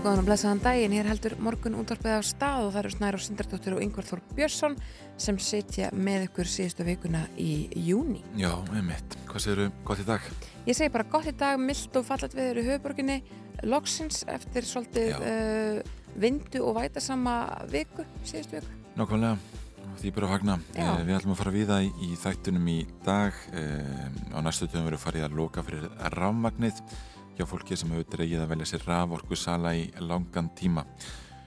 Jú, góðan og blessaðan daginn, hér heldur morgun útvarpið á stað og það eru Snær og Sindardóttir og Yngvar Þór Björnsson sem sitja með ykkur síðustu vikuna í júni. Já, einmitt. Hvað séru gott í dag? Ég segi bara gott í dag, mild og fallet við eru höfuborginni, loksins eftir svolítið uh, vindu og vætasama viku, síðustu viku. Nákvæmlega, því bara að fagna. Eh, við ætlum að fara við það í, í þættunum í dag. Eh, á næstu töfum verður farið að loka fyrir rafmagnið hjá fólki sem hefur dreigið að velja sér raforku sala í langan tíma.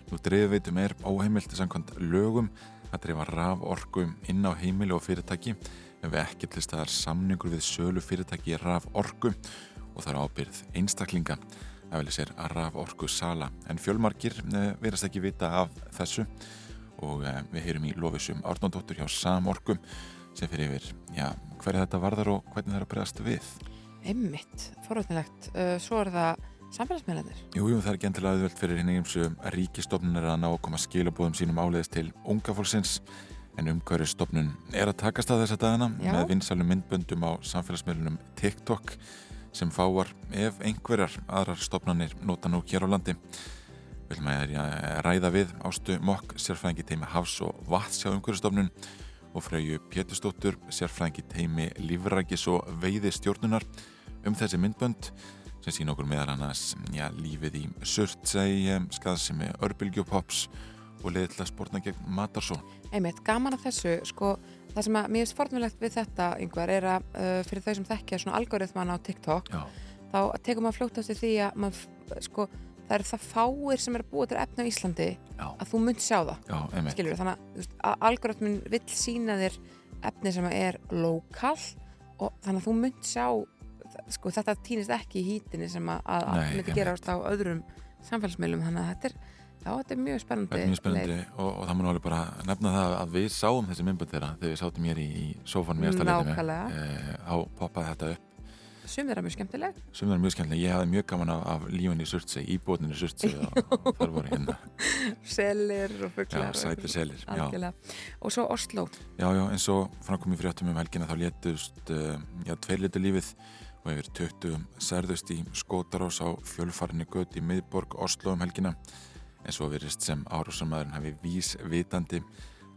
Nú dreifveitum er óheimilt samkvæmt lögum að dreifa raforku inn á heimili og fyrirtæki ef við ekki til staðar samningur við sölu fyrirtæki raforku og það er ábyrð einstaklinga að velja sér raforku sala. En fjölmarkir eh, verðast ekki vita af þessu og eh, við heyrum í lofisum Árnóndóttur hjá Samorku sem fyrir yfir já, hverja þetta varðar og hvernig það er að bregðast við. Einmitt, forvöldnilegt. Uh, svo er það samfélagsmiðlanir. Jú, jú, það er ekki endilega auðvöld fyrir hinn eiginsu ríkistofnun að ná að koma skilabóðum sínum áleiðis til unga fólksins en umhverjastofnun er að takast að þessa dagana Já. með vinsalum myndböndum á samfélagsmiðlunum TikTok sem fáar ef einhverjar aðrar stofnanir nota nú hér á landi. Að ja, ræða við Ástu Mokk, sérfræðingi teimi Hafs og Vatns hjá umhverjastofnun og Freyju Pétursdóttur, sérfræðingi teimi Lífrækis og Veiði stjórnunar um þessi myndbönd sem sína okkur meðal annars já, lífið í Surtsey, skaðsimi Örbylgjupops og að spórna gegn matarsó. Einmitt, gaman að þessu, sko, það sem að mér finnst fornulegt við þetta, yngvar, er að uh, fyrir þau sem þekkja svona algoritman á TikTok, Já, þá tekur maður fljótt eftir því að maður, sko, það eru það fáir sem eru búið til efni á Íslandi já, að þú munt sjá það, já, skilur þannig að, veist, að algoritmin vill sína þér efni sem er lokal og þannig að þú munt sjá sko, þetta týnist ekki í hítinni sem að, að Nei, myndi gerast á öðrum samfélagsmiðlum, þannig að þetta er já, þetta er mjög spennandi mjög spennandi og, og það mun alveg bara nefna það að við sáum þessi myndbönd þeirra þegar við sátum hér í, í sófanum í aðstæðleitinu. Nákvæmlega. Eh, þá poppaði þetta upp. Sum þeirra mjög skemmtileg Sem er mjög skemmtilega. Ég hafði mjög gaman af, af lífun í Surtsey, íbúðinu í Surtsey og, þar voru hérna. selir og Já, fuglar sæti selir. Já. algjörlega og svo Oslo Já, já, eins og framkom í fréttum um helgina þá létust uh, já, tveir litur lífið og yfir 20 særðust í skótarós á fjölfarinni gött í miðborg Oslo um helgina. En svo virðist sem árásamæðurinn hafi vís vitandi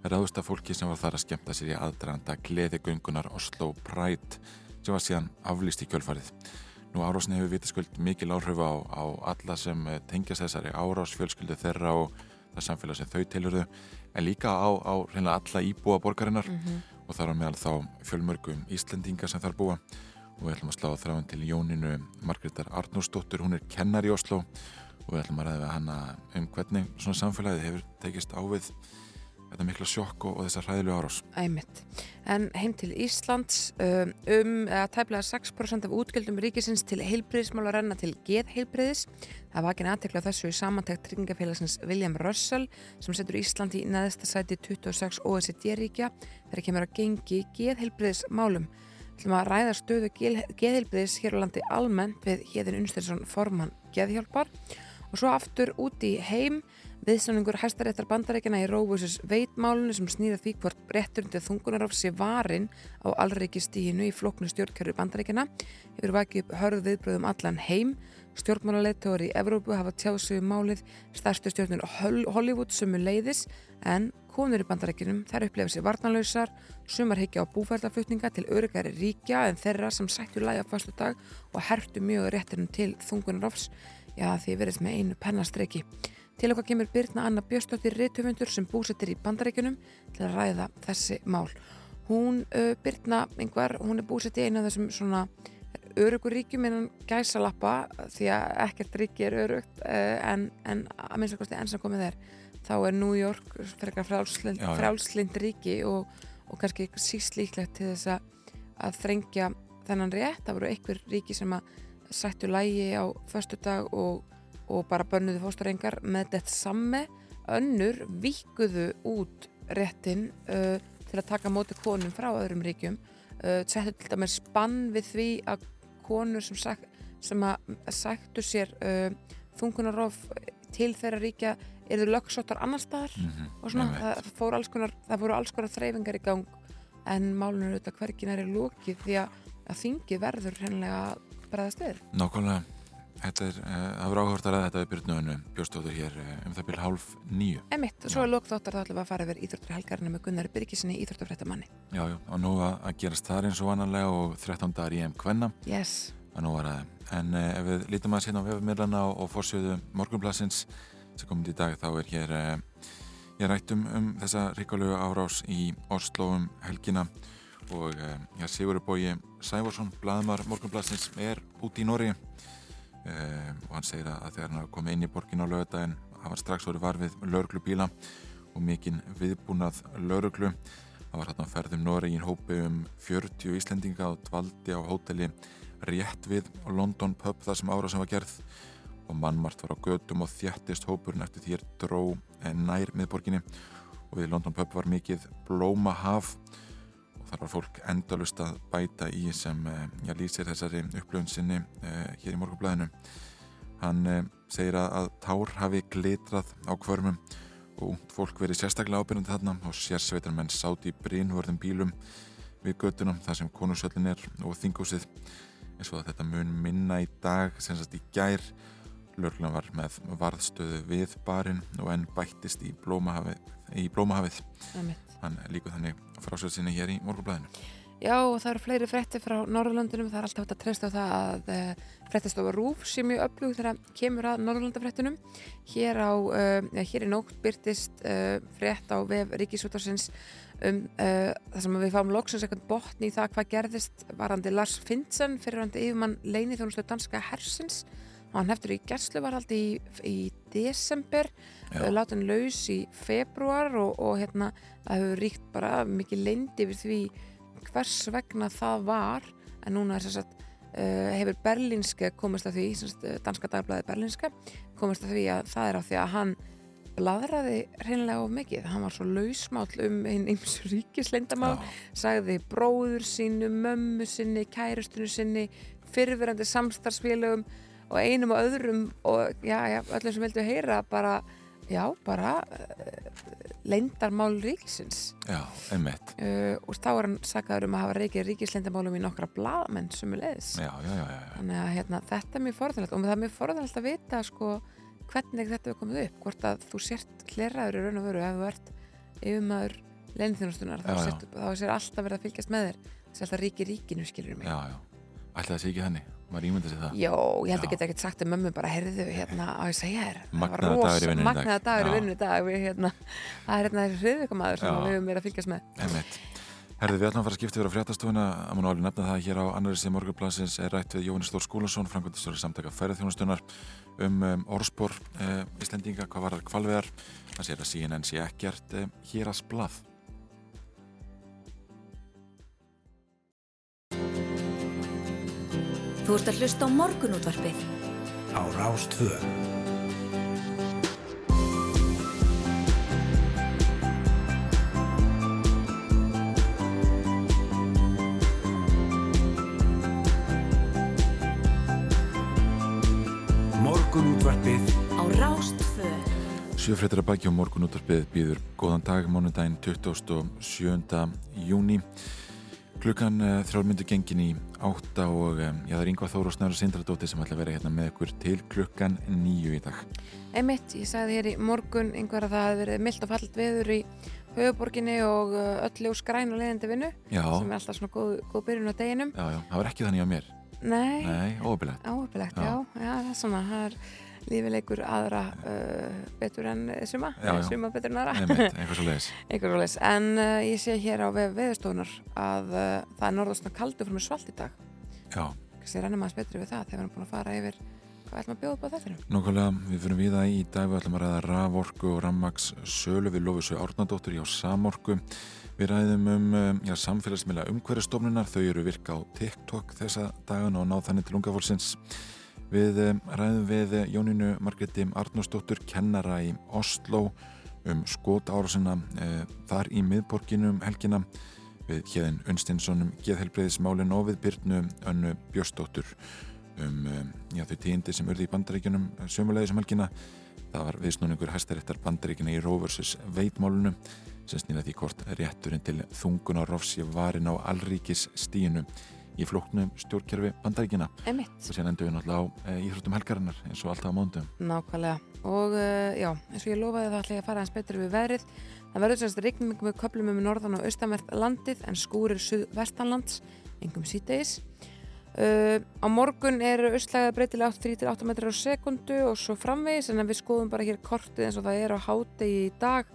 ráðust af fólki sem var þar að skemmta sér í aðdraganda gleðigöngunar Oslo Pride sem var síðan aflýst í kjölfarið. Nú árásinni hefur vitaskuld mikil áhrif á, á alla sem eh, tengjast þessari árás fjölskyldu þeirra og það samfélag sem þau tilurðu en líka á, á reynilega alla íbúa borgarinnar. Og þar á meðal þá fjölmörgum Íslendinga sem þar búa og við ætlum að slá þráin til Jóninu Margreðar Arnúrsdóttur, hún er kennar í Oslo og við ætlum að ræða við hana um hvernig svona samfélagið hefur tekist á við þetta mikla sjokk og, og þessar hræðilegu árás. Æmitt. En heim til Íslands um, um að tæplega 6% af útgjöldum ríkisins til heilbriðismála renna til geðheilbriðis. Það var ekki aðtekla þessu í samantækt tryggingafélagsins William Russell sem setur Ísland í neðsta sæti 26 OECD-ríkja þegar kemur að gengi geðheilbriðismálum. Ætlum að ræða stöðu geðheilbriðis hér á landi almennt við Héðin Unsteinsson formann geðhjálpar. Og svo aftur út í heim viðstöningur hæstaréttar bandarækjana í Rófusis veitmálunni sem snýða því hvort réttur til þungunarofs sé varin á allreiki stíinu í floknu stjórnkjörfi bandarækjana hefur vakið upp hörð viðbröðum allan heim. Stjórnmálarleitóður í Evrópu hafa tjáð sig um málið. Stærstu stjórnur Hollywood sumu leiðis en konur í bandarækjunum þær upplefa sér varnanlausar sumar higgja á búfærlaflutninga til öryggari ríkja en þeirra sem sættu læga fastu dag og hertu mjög réttinum til þungunarofs já því verðist með einu pennastreki Til okkar kemur Birna Anna Björstóttir reytufundur sem búsettir í bandarækjunum til að ræða þessi mál. Hún, uh, Birna yngvar, hún er búsett í einu af þessum svona örugur ríkjum innan gæsalappa því að ekkert ríki er örugt uh, en, en að minnst að kosti enn sem komið er þá er New York frekar frálslind, Já, já. frálslind ríki og, og kannski síst líklegt til þess að, að þrengja þennan rétt. Það voru einhver ríki sem að sættu lægi á föstudag og og bara bönnuðu fóstarengar með þetta samme önnur vikuðu út réttin uh, til að taka móti konum frá öðrum ríkjum uh, settu til dæmis spann við því að konur sem, sag, sem að sættu sér uh, þungunarof til þeirra ríkja eru lögsóttar annar staðar Mhm, og svona, einmitt. það, fór alls konar, það fóru alls konar þreyfingar í gang en málunum eru auðvitað hvergin er lókið því að, að þingi verður hennilega bregðast við. Nákvæmlega, þetta er, uh, það verður áhört að ræða þetta við Byrnuðinu Bjóstóður hér uh, um það byrja hálf nýju. Emitt, svo er lókþóttar þá ætlum við að fara yfir íþróttur helgarinu með Gunnar Byrkisinni íþróttafréttamanni. Já, já, og nú að, gerast þar eins og annarlega og 13 dagar í EM Kvenna Yes, að nú var að En uh, ef við lítum að sérna á vefumilana og, og fórsjöðu morgunblassins sem komið í dag þá er hér uh, ég rættum um þessa ríkalögu árás í Oslo um helgina. Og uh, já, Sigurður Bói Sævarsson, blaðmar morgunblassins er út í Nóri uh, og hann segir að þegar hann kom inn í borgin á lögadaginn var strax orðið var við lauruglubíla og mikinn viðbúnað lauruglu það var hann að ferðum Nóri í hópi um 40 Íslendinga og dvaldi á hóteli rétt við London pub þar sem ára sem var gerð og mannmart var á gödum og þjættist hópurinn eftir því er dró nær miðborginni. Og við London pub var mikið blómahaf og þar var fólk endalust að bæta í sem eh, já, lýsir þessari upplöfun sinni uh, hér í morgunblæðinu hann uh, segir að, að tár hafi glitrað á kvörmum og fólk verið sérstaklega ábyrjandi þarna og sérsveitarmenn sátt í brínvörðum bílum við göttunum þar sem konusöllin er og þingúsið eins og þetta mun minna í dag sem sagt í gær Lörglan var með varðstöðu við barinn og enn bættist í blómahafið, í blómahafið. hann líkuð þannig frásöld sinni hér í morgunblæðinu Já, og það eru fleiri frétti frá Norðurlöndunum, það er alltaf hægt að treysta á það að uh, fréttastofa Rúf sé mjög öflug þegar kemur að Norðurlöndafréttunum. Hér, á, uh, hér í nótt byrtist uh, frétt á vef Ríkisútarsins um það sem við fáum loksins eitthvað botni í það hvað gerðist varandi Lars Finsen fyrirvandi yfirmann leini þjónustu danska hersins og hann heftur í gæsluvarhaldi í, í desember. Uh, látin laus í februar og, og hérna það hefur ríkt bara mikið leindi yfir því hvers vegna það var. En núna er þess að uh, hefur Berlínske komist að því sagt, uh, danska dagblæði Berlínske komist að því að það er af því að hann bladraði hreinlega of mikið. Hann var svo lausmáll um einn eins ríkislendamál sagði bróður sínu, mömmu sinni kærustinu sinni, fyrfirandi samstarfsfélögum og einum og öðrum og já, já, öllum sem vildu heyra bara, já, bara uh, leindarmál ríkisins. Já, einmitt. Uh, og þá er hann sakaður um að hafa reykið ríkislendamálum í nokkra bladamenn sem er leiðis Já, já, já, já, þannig að hérna, þetta er mjög forðanlegt og það er mjög forðanlegt að vita sko, hvernig þetta er komið upp hvort að þú sért hleraður í raun og veru ef þú ert yfirmaður leinþjónustunar þá, þá sér alltaf verið að fylgjast með þér sé alltaf ríki ríkinu skilur mig. Já, já. Ætli það sé ekki þannig, maður ímynda sér það Jó, ég held Já. að geta ekkert sagt um mömmu bara, heyrðu, hérna, á ég segja þér rosa- dagur í vinnunni í dag. Já. hérna, það er hérna þessi hriðvikamæður sem Já. við höfum verið að fylgjast með Herði, við ætlum að fara að skipta yfir á fréttastofuna að maður alveg nefna það hér á annari síð morgunblansins er rætt við Jóhannes Þór Skúlason framkvæmdastóri samtaka ferðarþjónustunar um, um orðspor uh, Íslendinga, hvað var það kvalveðar það sér að síðan en sé ekkert uh, hér að splað Þú ert að hlusta á morgunútvarpið. á Rástvö. Morgunútvarpið Á Rástfö. Sjöfréttir að baki og morgun útvarpið býður góðan dag, mánudaginn 27. júni klukkan uh, þrjálmyndu gengin í átta og um, já, það er Yngvar Þór og Snæður Sindradóttir sem ætla að vera hérna með ykkur til klukkan nýju í dag. Einmitt, ég sagði hér í morgun einhver að það hefði verið mildt og fallit veður í höfuborginni og uh, öllu og skræn og leiðindi vinnu Já, sem er alltaf svona góð, góð byrjun á deginum. Já, já, það var ekki þannig á mér. Nei, Nei, óöfilegt áöfilegt, Já. já. já, það er svona það er lífileikur aðra uh, betur en suma, Já, já. suma betur en aðra. Eitthvað svo leiðis einhver en uh, ég sé hér á vef veðurstofunar að uh, það er norðastna kaldur fyrir með svalt í dag. Kannski rennum aðeins betri við það þegar við erum búin að fara yfir hvað ætlum að bjóða upp á þetta Nákvæmlega, við fyrir við það í dag. Við ætlum að ræða raforku og rammaks sölu við Lofisau Árnadóttur hjá Samorku. Við ræðum um um, já, samfélagsmiðla umhverjastofnunar þau eru virka á TikTok þessa dagan og ná þannig til unga fólksins Við um, ræðum við eh, Jónínu Margreti Arnósdóttur kennara í Oslo um skot árásina uh, þar í miðborginum helgina við Hjeðin Unstinssonum geðhelbreyðismálin og við Byrnu Önnu Björstóttur um, um já, þau tíindi sem urði í bandaríkunum sömulegi sem helgina. Það var viðsnúningur hæstaréttar bandaríkina í vs. Veitmálunum sem snýða því hvort rétturinn til þungunarofs ég varin á allríkis stíinu í flóknum stjórnkerfi bandaríkina Emitt. og sér endur við náttúrulega á e, íþróttum helgarinnar eins og alltaf á móndum. Nákvæmlega og uh, já, eins og ég lofaði það ætla ég að fara hans betur við veðrið. Það verður semst regnum með köplum um norðan og austanvert landið en skúrir suð-vestanlands, engum sítegis. Uh, á morgun eru austlæða breytilega 3-8 metrar á sekundu og svo framvegis en við skoðum bara hér kortið eins og það er á hádegi í dag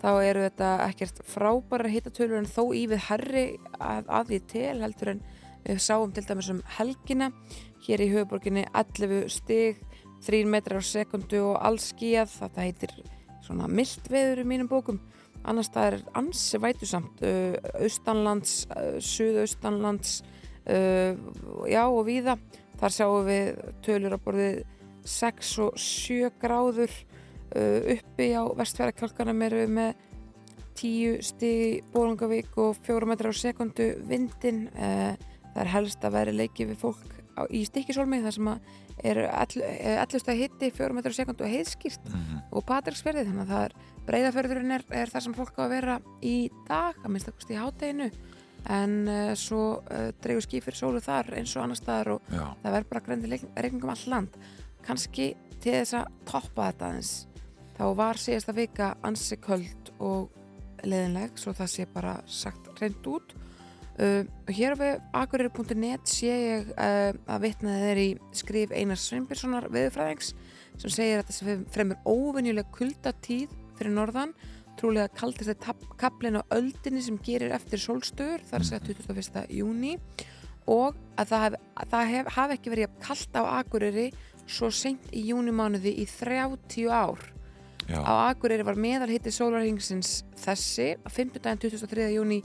þá eru þetta ekkert frábæra hittatölur en þó í við herri að, að við sáum til dæmis um helgina hér í höfuborginni 11 stig 3 metrar á sekundu og allskíjað þetta heitir svona mild veður í mínum bókum. Annars það er ansi vætusamt austanlands, suðaustanlands já og víða. Þar sjáum við tölur á borðið 6 og 7 gráður uppi á vestfjærakjálkanum eru við með 10 stig Bólungavík og 4 metrar á sekundu vindin uh, það er helst að veri leiki við fólk á, í stikkisólmi þar sem að er 11 stað hitti 4 metrar á sekundu og heiðskýrt Mm -hmm. og Patricksferði þannig að það er breyðaförðurinn er, er það sem fólk á að vera í dag að minnst að í hátteginu en uh, svo uh, dreigur ský fyrir sólu þar eins og annar staðar og Já, það verður bara greindi regningum all land. Kannski til þess að toppa þetta aðeins þá var síðasta vika ansi köld og leðinleg svo það sé bara sagt reynd út uh, hér á akureyri.net sé ég uh, að vitnaði þeir í skrif Einars Sveinbjörnssonar veðurfræðings sem segir að þessi fremur óvenjuleg kuldatíð fyrir norðan trúlega kaldist þetta kaplin á öldinni sem gerir eftir sólstöður þar að segja 21. júni og að það hef, að það hef, hafi ekki verið kallt á Akureyri svo seint í júnimánuði í 30 ár. já, Á Akureyri var meðal hitti sólarhengsins þessi, að 5. daginn 23. júni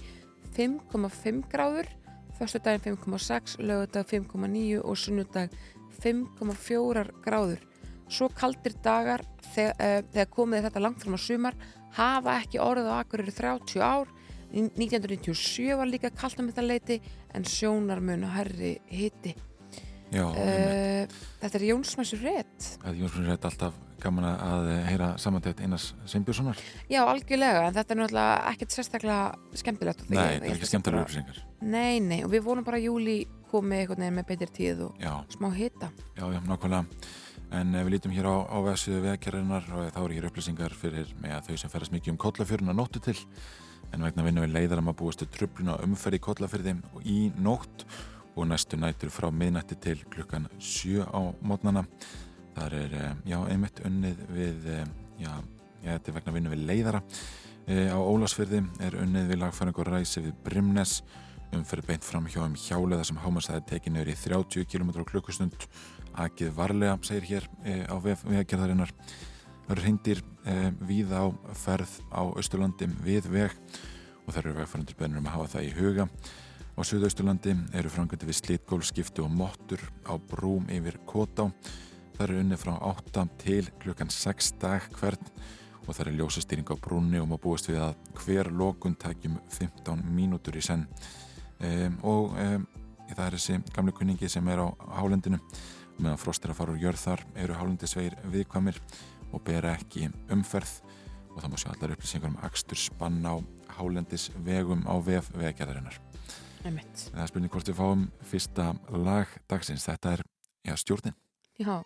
5,5 gráður, förstu daginn 5,6, lögadag 5,9 og sunnudag 5,4 gráður. Svo kaldir dagar þegar, uh, þegar komið þetta langt fram á sumar hafa ekki orðið á Akureyri 30 ár. 1997 var líka kallt um þetta leiti en sjónarmun og herri hitti já, uh, Þetta er Jónsmessu rétt Það er Jónsson rétt alltaf gaman að heyra samantætt Einars Sveinbjörnssonar. Já, algjörlega, en þetta er náttúrulega ekkert sérstaklega skemmtilegt Nei, ég er ekki skemmtilega upplýsingar. Nei, nei, og við vonum bara að júli komið einhvern veginn með beitir tíð og Já, smá hita já, já, nákvæmlega. En ef við lítum hér á, á vefsíðu veðgerðarinnar og þá eru hér upplýsingar fyrir með þau sem ferast mikið um kollafjöruna nóttu til en vegna vinna við leiðar að maður búist til tröfluna umferð í kollafjörði í nótt og næstu nætur frá miðnætti til klukkan 7 á mótnana. Það er, eh, já, einmitt unnið við, eh, já, já, þetta er vegna vinna við leiðara. E, á Ólasfyrði er unnið við lagfæring og ræsi við Brimnes. Umferð beint fram hjá um hjálega sem hámarsæði tekið nefnir í 30 km klukkustund. Akið varlega, segir hér á vegagerðarinnar. Eru hindir víða á ferð á Östurlandi við veg og það eru vegfærandur bennur um að hafa það í huga. Á Suðausturlandi eru frangöndi við slítgólskiptu og mottur á brúm yfir Kotá það eru unnið frá 8 til klukkan 6 dag hvern og það er ljósastýring á brúnni og maður búist við að hver lokun tækjum 15 mínútur í senn um, og um, það er þessi gamle kunningi sem er á hálendinu meðan frost er að fara úr jörð þar eru hálendisvegir viðkvæmir og bera ekki umferð og það má sjá allar upplýsingar um akstur spann á hálendisvegum á vef vegagerðarinnar. Einmitt. Það er spurning hvort við fáum fyrsta lag dagsins. Þetta er já, stjórnin. Já,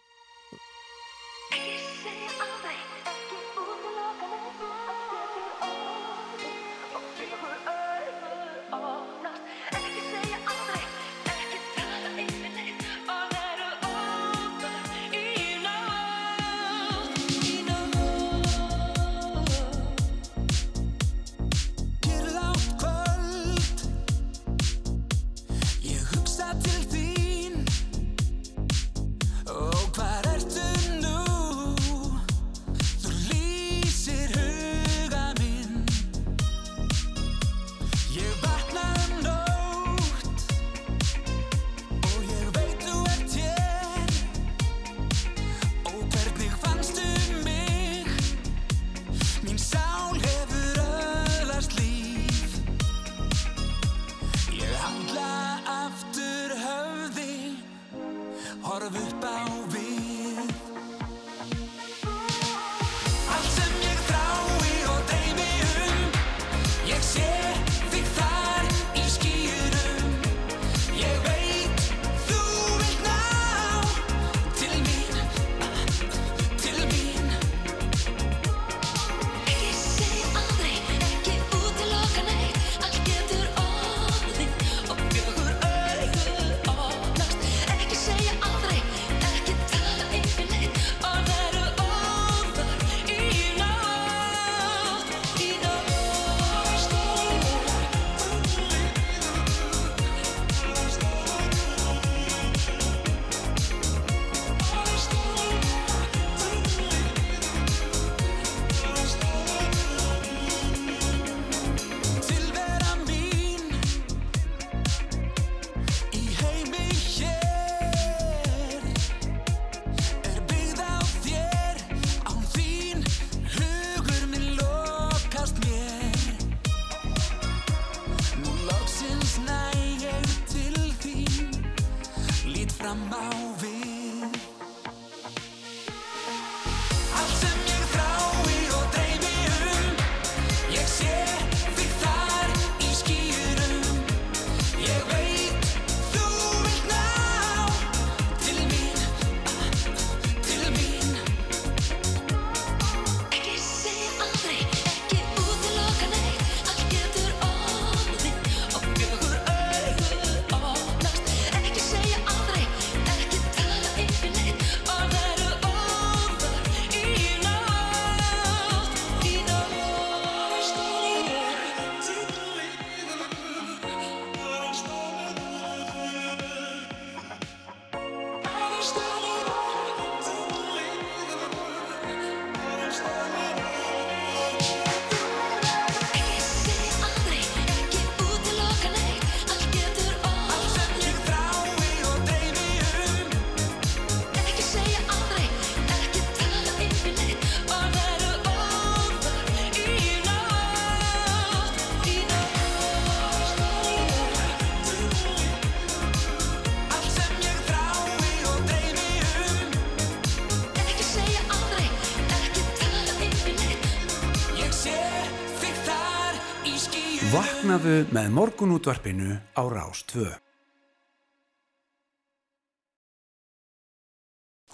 Vaknaðu með morgunútvarpinu á Rás 2.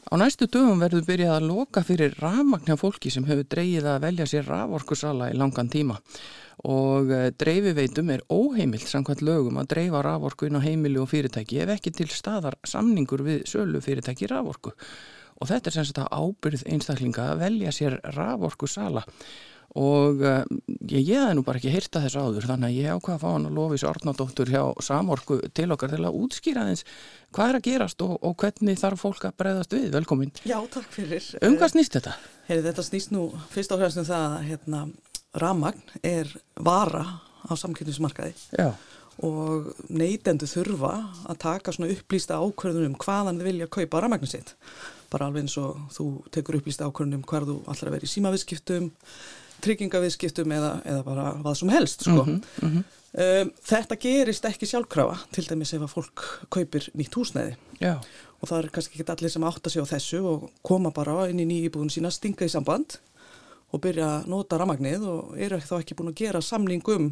Á næstu dögum verður byrjað að loka fyrir rafmagn hjá fólki sem hefur dreigið að velja sér raforkusala í langan tíma. Og eh, dreifiveitum er óheimilt samkvæmt lögum að dreifa raforku inn á heimili og fyrirtæki ef ekki til staðar samningur við sölu fyrirtæki raforku. Og þetta er sem sagt að ábyrð einstaklinga að velja sér raforkusala. og uh, ég, ég hef nú bara ekki heyrta þess áður þannig að ég ákvað að fá hann að Lofís Ornadóttur hjá Samorku til okkar til að útskýra þess hvað er að gerast og, og hvernig þarf fólk að breyðast við, velkomin Já, takk fyrir. um hvað snýst þetta? Heyri, þetta snýst nú fyrst og fremst um það að hérna, ramagn er vara á samkynningsmarkaði Já, og neytendu þurfa að taka svona upplýsta ákvörðunum hvaðan þið vilja kaupa ramagnin sitt. Bara alveg eins og þú tekur upplýsta allar að vera í símaviðskiptum, tryggingaviðskiptum eða, eða bara hvað sem helst, sko. Um, þetta gerist ekki sjálfkrafa, til dæmis ef að fólk kaupir nýtt húsnæði já, og það er kannski ekki allir sem átta sig á þessu og koma bara inn í nýjibúðun sína, stinga í samband og byrja að nota ramagnið og eru þá ekki búin að gera samning um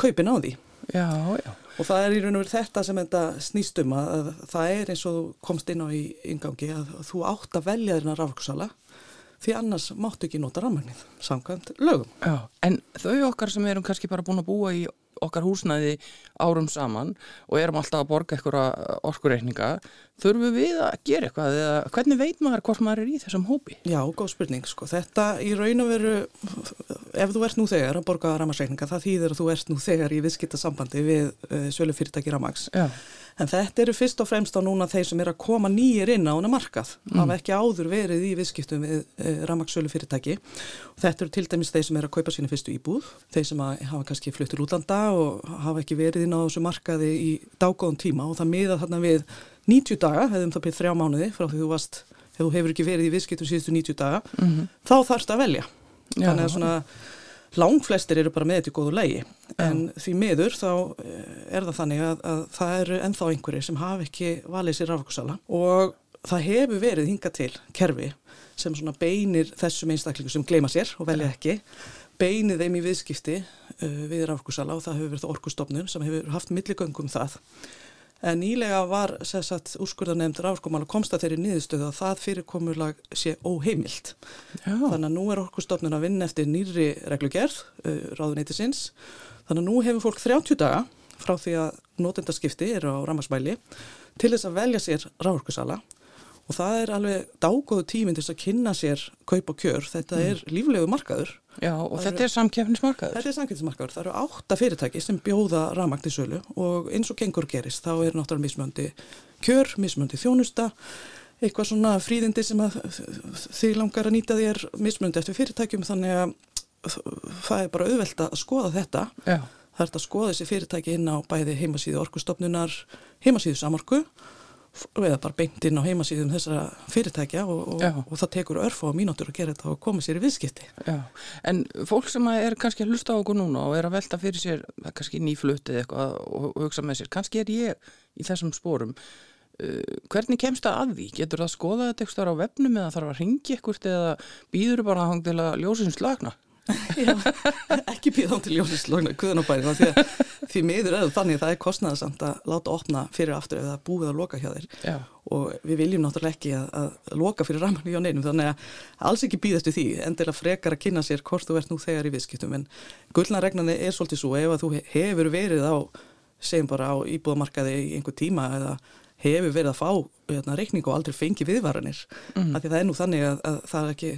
kaupin á því. já, já, Og það er í raun og veru þetta sem þetta snýst um að, að það er eins og komst inn á í ingangi að þú átt að velja þérna rafkursala því annars máttu ekki nota ramagnið samkvæmt lögum. já. En þau okkar sem erum kannski bara búin að búa í okkar húsnæði árum saman og erum alltaf að borga eitthvað orkureikninga, þurfum við að gera eitthvað eða hvernig veit maður hvort maður er í þessum hópi? Já, góð spurning, sko. Þetta í raun og veru, ef þú ert nú þegar að borga ramagsreikninga, það þýðir að þú ert nú þegar í viðskiptasambandi við uh, sölu fyrirtæki ramags. Já, En þetta eru fyrst og fremst á núna þeir sem er að koma nýjir inn á hana markað, hafa ekki áður verið í viðskiptum við uh, ramagsölu fyrirtæki. Og þetta eru til dæmis þeir sem er að kaupa sína fyrstu íbúð, þeir sem að hafa kannski fluttur útlanda og hafa ekki verið inn á þessu markaði í dágóðum tíma og það miða þarna við 90 daga, hefðum það byrð þrjá mánuði frá því þú varst, hefur ekki verið í viðskiptum síðustu 90 daga, þá þarfst að velja. Já. Þannig að svona, langflestir eru bara með þetta í góðu lægi en því miður þá eh, er það þannig að, að það eru ennþá einhverjir sem hafa ekki valið sér raforkusala. Og það hefur verið hingað til kerfi sem svona beinir þessum einstaklingu sem gleyma sér og velja ekki beinir þeim í viðskipti uh, við raforkusala og það hefur verið orkustofnun sem hefur haft milligöngum það En nýlega var sagt, úrskurðarnefnd ráðskomála komst að þeirri niðurstöðu að það fyrirkomulag sé óheimilt. Já. Þannig að nú er orkustofnun að vinna eftir nýri reglugerð, uh, ráðuneytisins. Þannig að nú hefur fólk 30 daga frá því að notendaskipti eru á rammarsmæli til þess að velja sér ráðorkusala og það er alveg dágóðu tíminn til að kynna sér kaup og kjör. Þetta er líflegu markaður. Já, og Það þetta er samkeppnismarkaður. Þetta er samkynnsmarkaður. Það eru átta fyrirtæki sem bjóða rafmagn til sölu og eins og gengur gerist þá er náttúrulega mismöndi kjör, mismöndi þjónusta, eitthvað svona fríðindi sem þið langar að nýta þér mismöndi eftir fyrirtækjum þannig að það er bara auðvelt að skoða þetta. Já, Það er að skoða þessi fyrirtæki inn á bæði heimasíðu orkustofnunar, heimasíðu samorku eða bara beint inn á heimasíðum þessara fyrirtækja og, og, og það tekur örf á mínútur að gera þetta og koma sér í viðskipti. já. En fólk sem að er kannski að hlusta á okkur núna og er að velta fyrir sér, kannski nýflutt eða eitthvað og, hugsa með sér, kannski er ég í þessum spórum. Uh, hvernig kemst það að því? Getur það að skoða þetta eitthvað á vefnum eða þarf að ringi eitthvað eða býður bara hang til að ljósins slagna? Ekki býða án til ljósislögna kuðanabæri því því miður eða þannig að það er kostnæðasamt að láta opna fyrir aftur eða búið að loka hjá þér. Já, og við viljum náttúrulega ekki að, að loka fyrir rammanni hjá neinum þannig að alls ekki býðast við því endilega frekar að kynna sér hvort þú ert nú þegar í viðskiptum. En gullnaregnandi er svolítið svo ef að þú hefur verið á segjum bara á íbúðamarkaði í einhver tíma eða hefur verið að fá hérna, reikning og aldrei fengi viðvaranir mm. af því það er nú þannig að, að það er ekki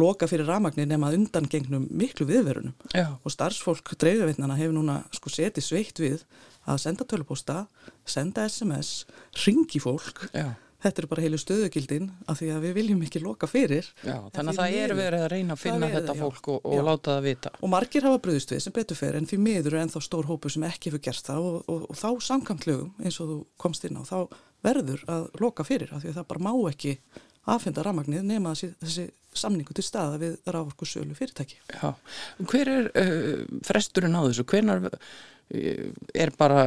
loka fyrir rafmagnir nema undan gengnum miklu viðverunum já, og starfsfólk dreifjaveitnana hefur núna sko setið sveitt við að senda tölupósta, senda SMS, ringi fólk. já, Þetta er bara heilu stöðugildin af því að við viljum ekki loka fyrir. já. Þannig að það er verið að reyna að finna þetta já. fólk og, og láta það vita. Og margir hafa bröðust við sem betur fer en því miður er ennþá stór hópur sem ekki hefur gert það og, og, og þá samkvæmt lögum eins og þú komst inn á þá verður að loka fyrir af því að það bara má ekki afhenda rafmagnið nema þessi, þessi samningu til staða við raforku sölu fyrirtæki. Já, hver er uh, fresturinn á þessu? Hvenar uh, er bara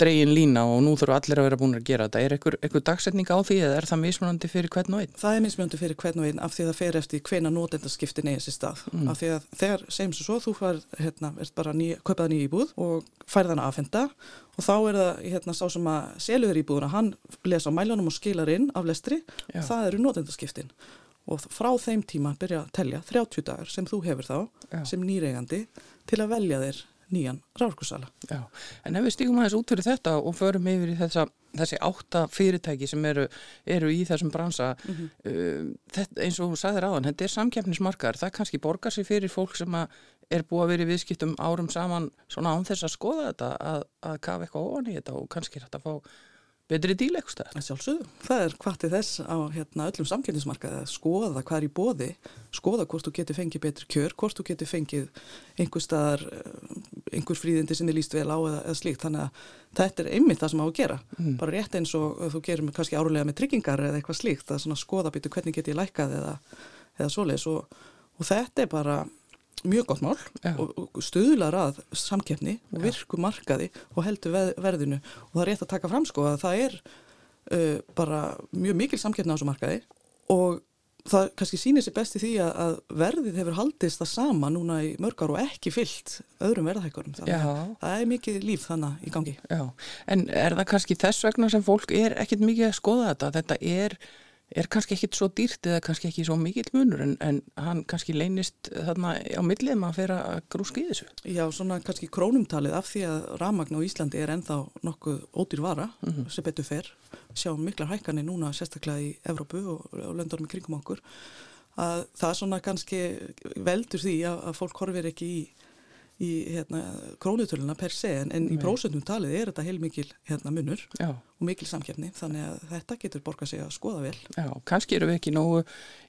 dregin lína og nú þurfa allir að vera búin að gera þetta? Er einhver dagsetning á því eða er það mismunandi fyrir hvern og einn? Það er mismjöndi fyrir hvern og einn af því að það fer eftir hvena notendaskiptin eigi sér stað. Af því að þegar, segjum svo svo, þú fær, hérna, ert bara ný, kaupaða nýja íbúð og færð hana afhenda og þá er það, hérna, sá sem að selur íbúðuna, hann lesa á mælunum og skilar inn af lestri, Já. það eru notendaskiptin. Og frá þeim tíma byrja að telja 30 dagar sem þú hefur þá, Já. sem nýreigandi, til að velja þér nýjan rárkursala. Já, en ef við stígum aðeins út fyrir þetta og förum yfir í þessa, þessi átta fyrirtæki sem eru, eru í þessum bransa, uh, þetta, eins og þú sagðir áðan, þetta er samkeppnismarkaðar, það kannski borgar sig fyrir fólk sem er búið að vera í viðskiptum árum saman svona án þess að skoða þetta, að, að kafa eitthvað ofan í þetta og kannski þetta að fá betri díl eitthvað sjálfsögðu. Það er hvatið þess á hérna, öllum samkynnismarkaði að skoða hvað er í bóði, skoða hvort þú getur fengið betri kjör, hvort þú getur fengið einhver staðar, eh, einhver fríðindi sem þið líst vel á eða, eða slíkt. Þannig að þetta er einmitt það sem á að gera. Bara rétt eins og þú gerir með, kannski árulega með tryggingar eða eitthvað slíkt, að skoða býtu hvernig get ég lækkað eða, eða svoleiðis og, og þetta er bara mjög gott mál Já. og, stuðlar að samkeppni og virku markaði og heldur verðinu. Og það er rétt að taka fram sko að það er uh, bara mjög mikil samkeppni á þessu markaði og það kannski sýnir sér best í því að, verðið hefur haldist það sama núna í mörg ár og ekki fyllt öðrum verðhækkurum þannig að það er mikið líf þannig í gangi. Já, en er það kannski þess vegna sem fólk er ekkit mikið að skoða þetta? Þetta er, er kannski ekkit svo dýrt eða kannski ekki svo mikill munur en, en hann kannski leynist þarna á millið maður fyrir að grúska í þessu. Já, svona kannski krónumtalið af því að rafmagn á Íslandi er ennþá nokkuð ódýr vara sem betur fer. Sjáum miklar hækkanir núna sérstaklega í Evrópu og, og löndarum í kringum okkur. Að það svona kannski veldur því að, að fólk horfir ekki í, í hérna, krónutöluna per se en, en í prósentum talið er þetta heilmikil hérna, munur Já, og mikil samkeppni þannig að þetta getur borgað sig að skoða vel. já, kannski eru við ekki nógu,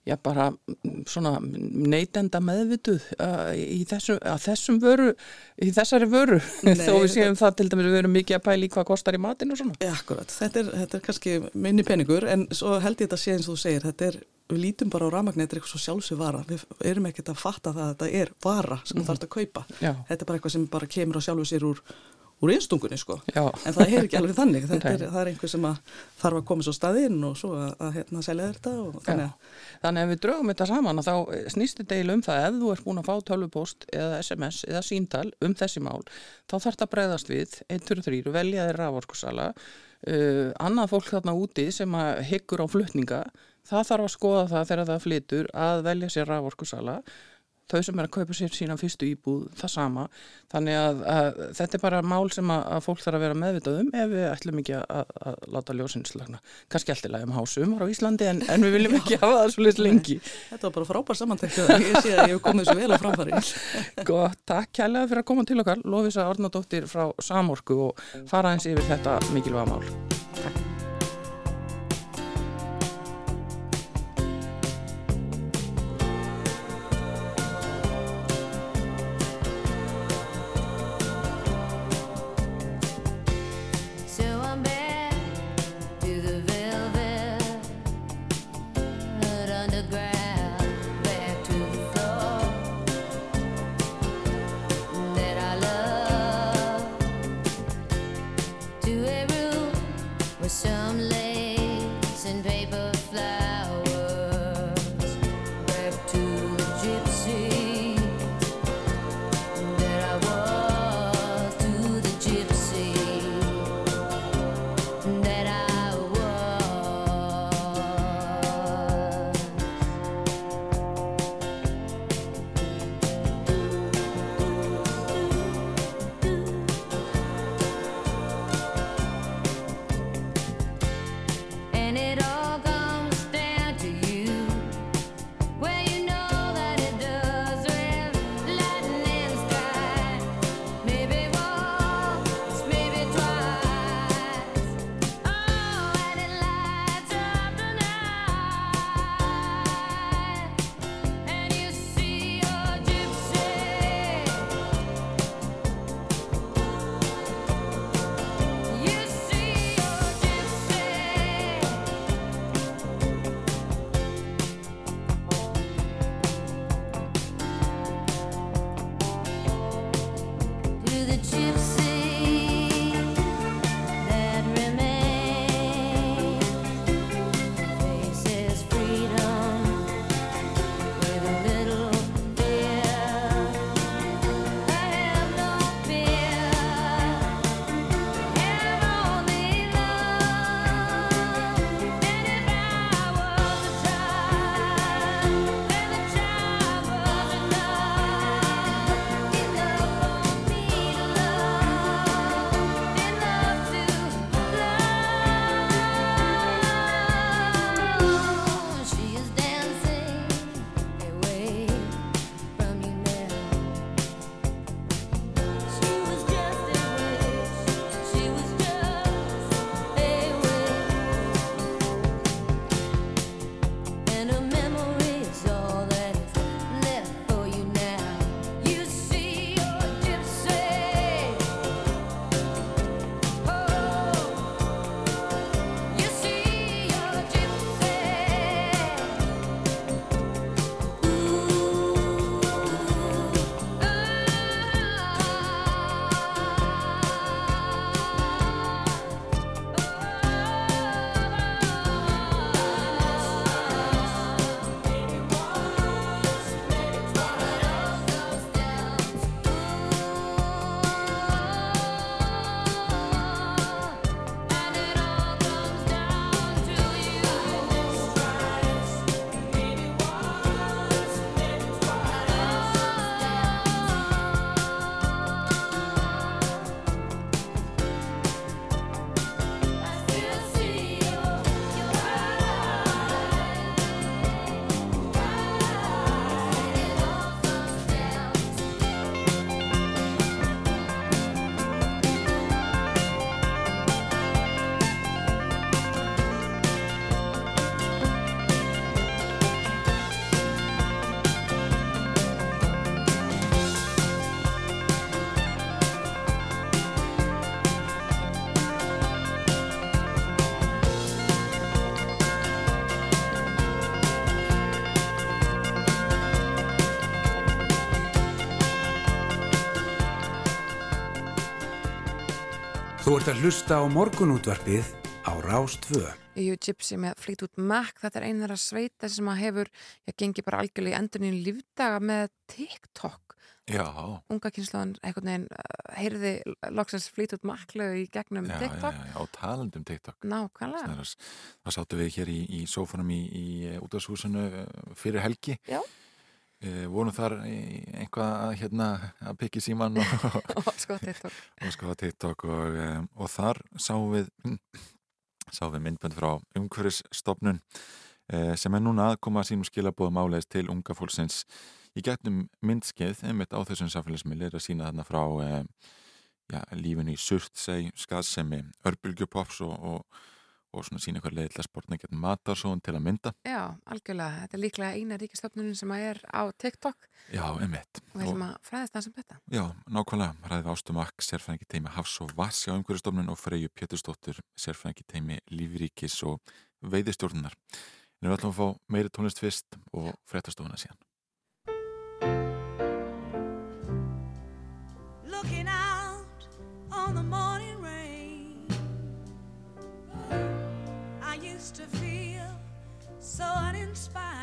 já bara mm, svona neytenda meðvituð uh, í þessu, að þessum vöru, í þessari vöru, Nei, þó við séum það til dæmis við erum mikið að pæla í hvað kostar í matinn og svona. Ja, akkurat, þetta er, þetta er kannski minni peningur en svo held ég þetta sé eins og þú segir, þetta er við lítum bara á rafmagn þetta er eitthvað svo sjálfsög vara. Við erum ekkert að fatta það að þetta er vara sem þú þarfst að kaupa. Já. þetta er bara eitthvað sem bara kemur á sjálfu sér úr úr einstungunni sko. Já. en það er ekki alveg þannig. Er, það er einhver sem að þarf að koma svo staðinn og svo að, að hérna, selja þetta þannig að Þannig að ef við draugum þetta saman þá snýst þetta eiginlega um það ef þú ert búin að fá tölvupost eða SMS eða síntal um þessi mál þá þarf þetta að bregðast við 1, 2, 3 og velja þér raforkusala. Uh, annað fólk þarna úti sem að hyggur á flutninga það þarf að skoða það þegar það flytur að velja sér raforkusala. Þau sem er að kaupa sér sína fyrstu íbúð það sama, þannig að, að þetta er bara mál sem að, að fólk þarf að vera meðvitað um ef við ætlum ekki að, að láta ljósinslagna, kannski allt í lagi um hásumar á Íslandi en, en við viljum ekki hafa það svo litið lengi. þetta var bara frábær samantæktu ég sé að ég hef komið svo vel á framfæri. Gott, takk kærlega fyrir að koma til okkar. Lofisa Ornadóttir frá Samorku og fara eins yfir þetta mikilvæga mál Þú ert að hlusta á morgunútvarpið á Rás 2. Jú, Gypsy með Fleetwood Mac, þetta er einn þeirra sveita sem að hefur, ég gengi bara algjörlega í endurinn lífdaga með TikTok. Já, Unga kynslaðan einhvern veginn uh, heyrði loksins Fleetwood Mac lög í gegnum já, já, TikTok. já, á talandum TikTok. Nákvæmlega. Það, sáttu við hér í, í sófanum í, í útvarshúsinu fyrir helgi. Já. E, vorum þar einhvað að, hérna, að pikki síman og, Og sko TikTok. og skoða TikTok og, um, og þar sáum við sáum við myndbönd frá umhverfisstofnun uh, sem er núna að koma að sínum skilabóðum áleiðis til unga fólksins í getnum myndskeið einmitt á þessum samfélagsmiðli er að sína þarna frá um, já, lífinu í Surtsey, skaðsemi örbulgjupops og, og, og svona sína eitthvað leiðilega sportna getum matarsóðun til að mynda Já, algjörlega. Þetta er líklega eina ríkistofnunin sem að er á TikTok Já, einmitt og við viljum að fræðast það sem þetta. Já, nákvæmlega, ræðið Ástum Akk, sérfræðingi teimi Hafs og Vass hjá umhverjastofnun og Freyju Pétursdóttur, sérfræðingi teimi Lífríkis og Veiðistjórnunar. En við ætlum að fá meiri tónlist fyrst og fréttastofuna síðan. Looking out on the morning so uninspired.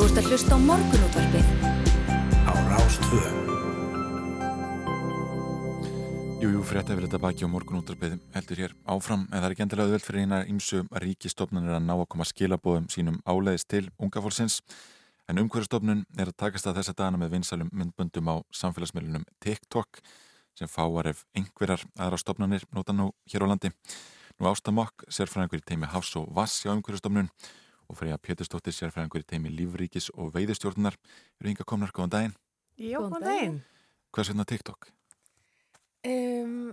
Þú ert að hlusta á morgunútvarpið á Rás 2. Jú, frétta yfir þetta baki og morgun útarbið heldur hér áfram en það er ekki endilega auðvelt fyrir eina ímsu ríkistofnunir að ná að koma skilabóðum sínum áleiðis til unga fólksins en umhverjastofnun er að takast að þessa dagana með vinsalum myndböndum á samfélagsmiðlunum TikTok sem fáar ef einhverjar aðra stofnunir nota nú hér á landi. Nú ástamokk, sérfræðingur í teimi Hafs og Vass hjá umhverjastofnun og Freyja Pétursdóttir, sérfræðingur í teimi Lífríkis og Veiðistjórnar eru hinga komnar góðan daginn. Já, góðan daginn. Hvers vegna TikTok? Um,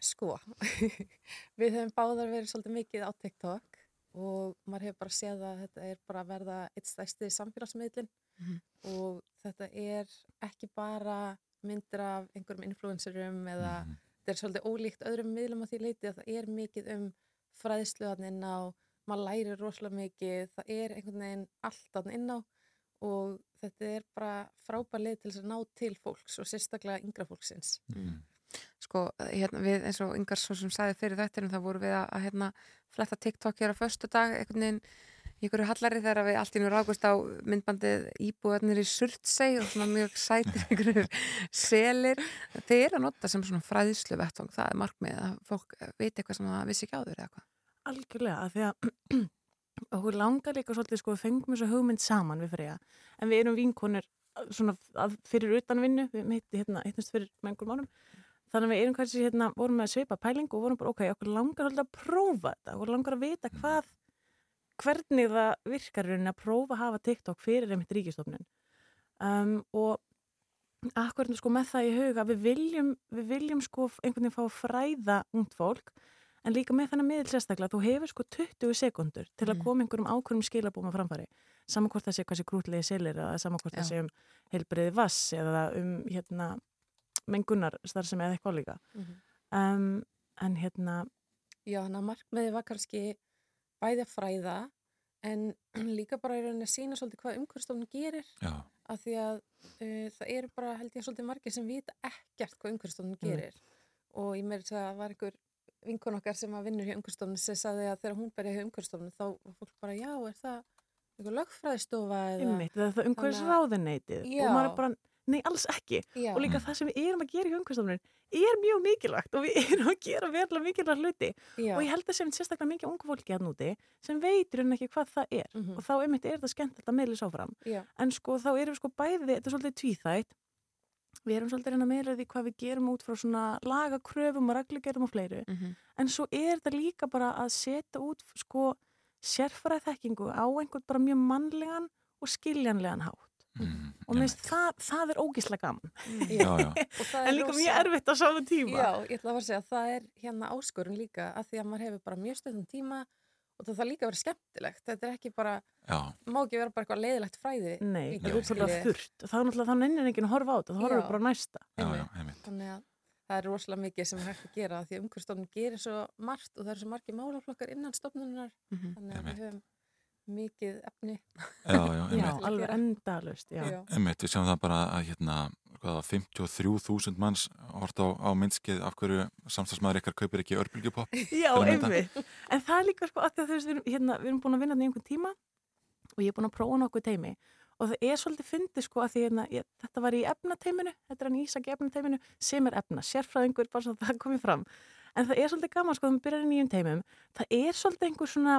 sko, við höfum báðar verið svolítið mikið á TikTok og maður hefur bara séð að þetta er bara að verða eitt stæsti samfélagsmiðlin Mhm. og þetta er ekki bara myndir af einhverjum influencerum eða Mhm. þetta er svolítið ólíkt öðrum miðlum á því leiti að það er mikið um fræðsluðan inn á, maður lærir rosalega mikið, það er einhvern veginn allt að inn á og þetta er bara frábær leið til þess að ná til fólks og sérstaklega yngra fólksins. Mm. sko, hérna, við eins og yngar svo sem sagði fyrir þettinum, þá vorum við að, að hérna, fletta TikTok hér á föstu dag, einhvern veginn ykkur hallari þegar við allt í nú rákust á myndbandið íbúðarnir í Surtsey og svona mjög sætir ykkur selir. Þeir eru að nota sem svona fræðslu vettvang, það er markmið að fólk veit eitthvað sem það vissi ekki áður eða hvað. Algjörlega, af því að okkur langar líka svolítið sko, við fengum þessu hugmynd saman við Freyja, en við erum vinkonir svona að, fyrir utan vinnu, við heitti hérna, hittnumst fyrir einhverjum árum, þannig að við erum kannski hérna, vorum með að sveipa pæling og vorum bara, ok, okkur langar svolítið að prófa þetta, okkur langar að vita hvað, hvernig það virkar að prófa að hafa TikTok fyrir einmitt ríkistofnun um, og akkur sko með það í huga, við viljum, við viljum sko einhvern veginn fá að fræða ungt fólk en líka með þennan miðl sérstaklega, þú hefur sko 20 sekundur til að Mm. koma einhverjum ákveðum skilabúma framfæri, saman hvort það sé hvað sé krútlegi selir eða saman hvort það Já. sé um heilbriði vass eða um hérna mengunar starfsemi eða eitthvað líka Mhm. um, en hérna Já, þannig að markmiði var kannski bæði að fræða en líka bara í rauninni að sína svolítið hvað umhverfstofnun gerir Já, af því að uh, það eru bara held ég svolítið margir sem vita ekkert hvað umhverfstofnun Mm. gerir og ég meiri að það var einhver vinkun okkar sem að vinnur hjá umhverfstofnun sem sagði að þegar hún byrja hjá umhverfstofnun þá var fólk bara já, er það einhver lögfræðistofa eða það er það Já. og maður er bara, nei alls ekki Já. og líka það sem við erum að gera í umhverfstofnun er mjög mikilvægt og við erum að gera verðlega mikilvægt hluti Já. og ég held að sem sérstaklega mikið ungu fólki að núti sem veitur en ekki hvað það er Mhm. og þá einmitt er þetta skemmtilegt að meðlis áfram en sko þá erum við sko bæði, þetta er svolítið tvíþætt við erum svolítið að reyna meira því hvað við gerum út frá svona lagakröfum og reglugerðum og fleiru. Mhm. en svo er þetta líka bara að setja út sko sérfærað þekkingu á einhvern bara mjög mannlegan og skiljanlegan hátt. Mm, og mér finnst það, það er ógislega gaman. Já, já. Það en líka rosa- mjög erfitt á saman tíma. Já, ég ætla að fara að segja að það er hérna áskorun líka að því að maður hefur bara mjög stöðum tíma og það þarf líka að vera skemmtilegt. Þetta er ekki bara, má ekki vera bara eitthvað leiðilegt fræði Nei, líka, það er útrúlega skiljiði. þurrt. Þá er náttúrulega þá nennir enginn að horfa á þetta, þá horfum við bara næsta. Já, já, þannig að það er rosalega mikið sem er hægt að gera því að umhverfstofnun gerir svo margt og það eru svo margir málaflokkar innan stofnunar Mhm. þannig að við höfum mikið efni Já, já, Já, alveg endalust. Einmitt, við sjáum það bara að hérna, hvaða, 53.000 manns hort á, á myndskeið af hverju samstagsmaður ykkar kaupir ekki örbylgjupopp. Já, einmitt. En það er líka sko að þú veist, við erum, hérna, við erum búin að vinna þetta í einhvern tíma og ég er búin að prófa nokkuð teimi og það er svolítið fyndið sko að því hérna, ég, þetta var í efnateiminu, þetta er hann í efnateiminu sem er efna, sérfræðingur bara svo að það komið fram. En það er svolítið gaman sko að við byrjar í nýjum teimum, það er svolítið einhver svona,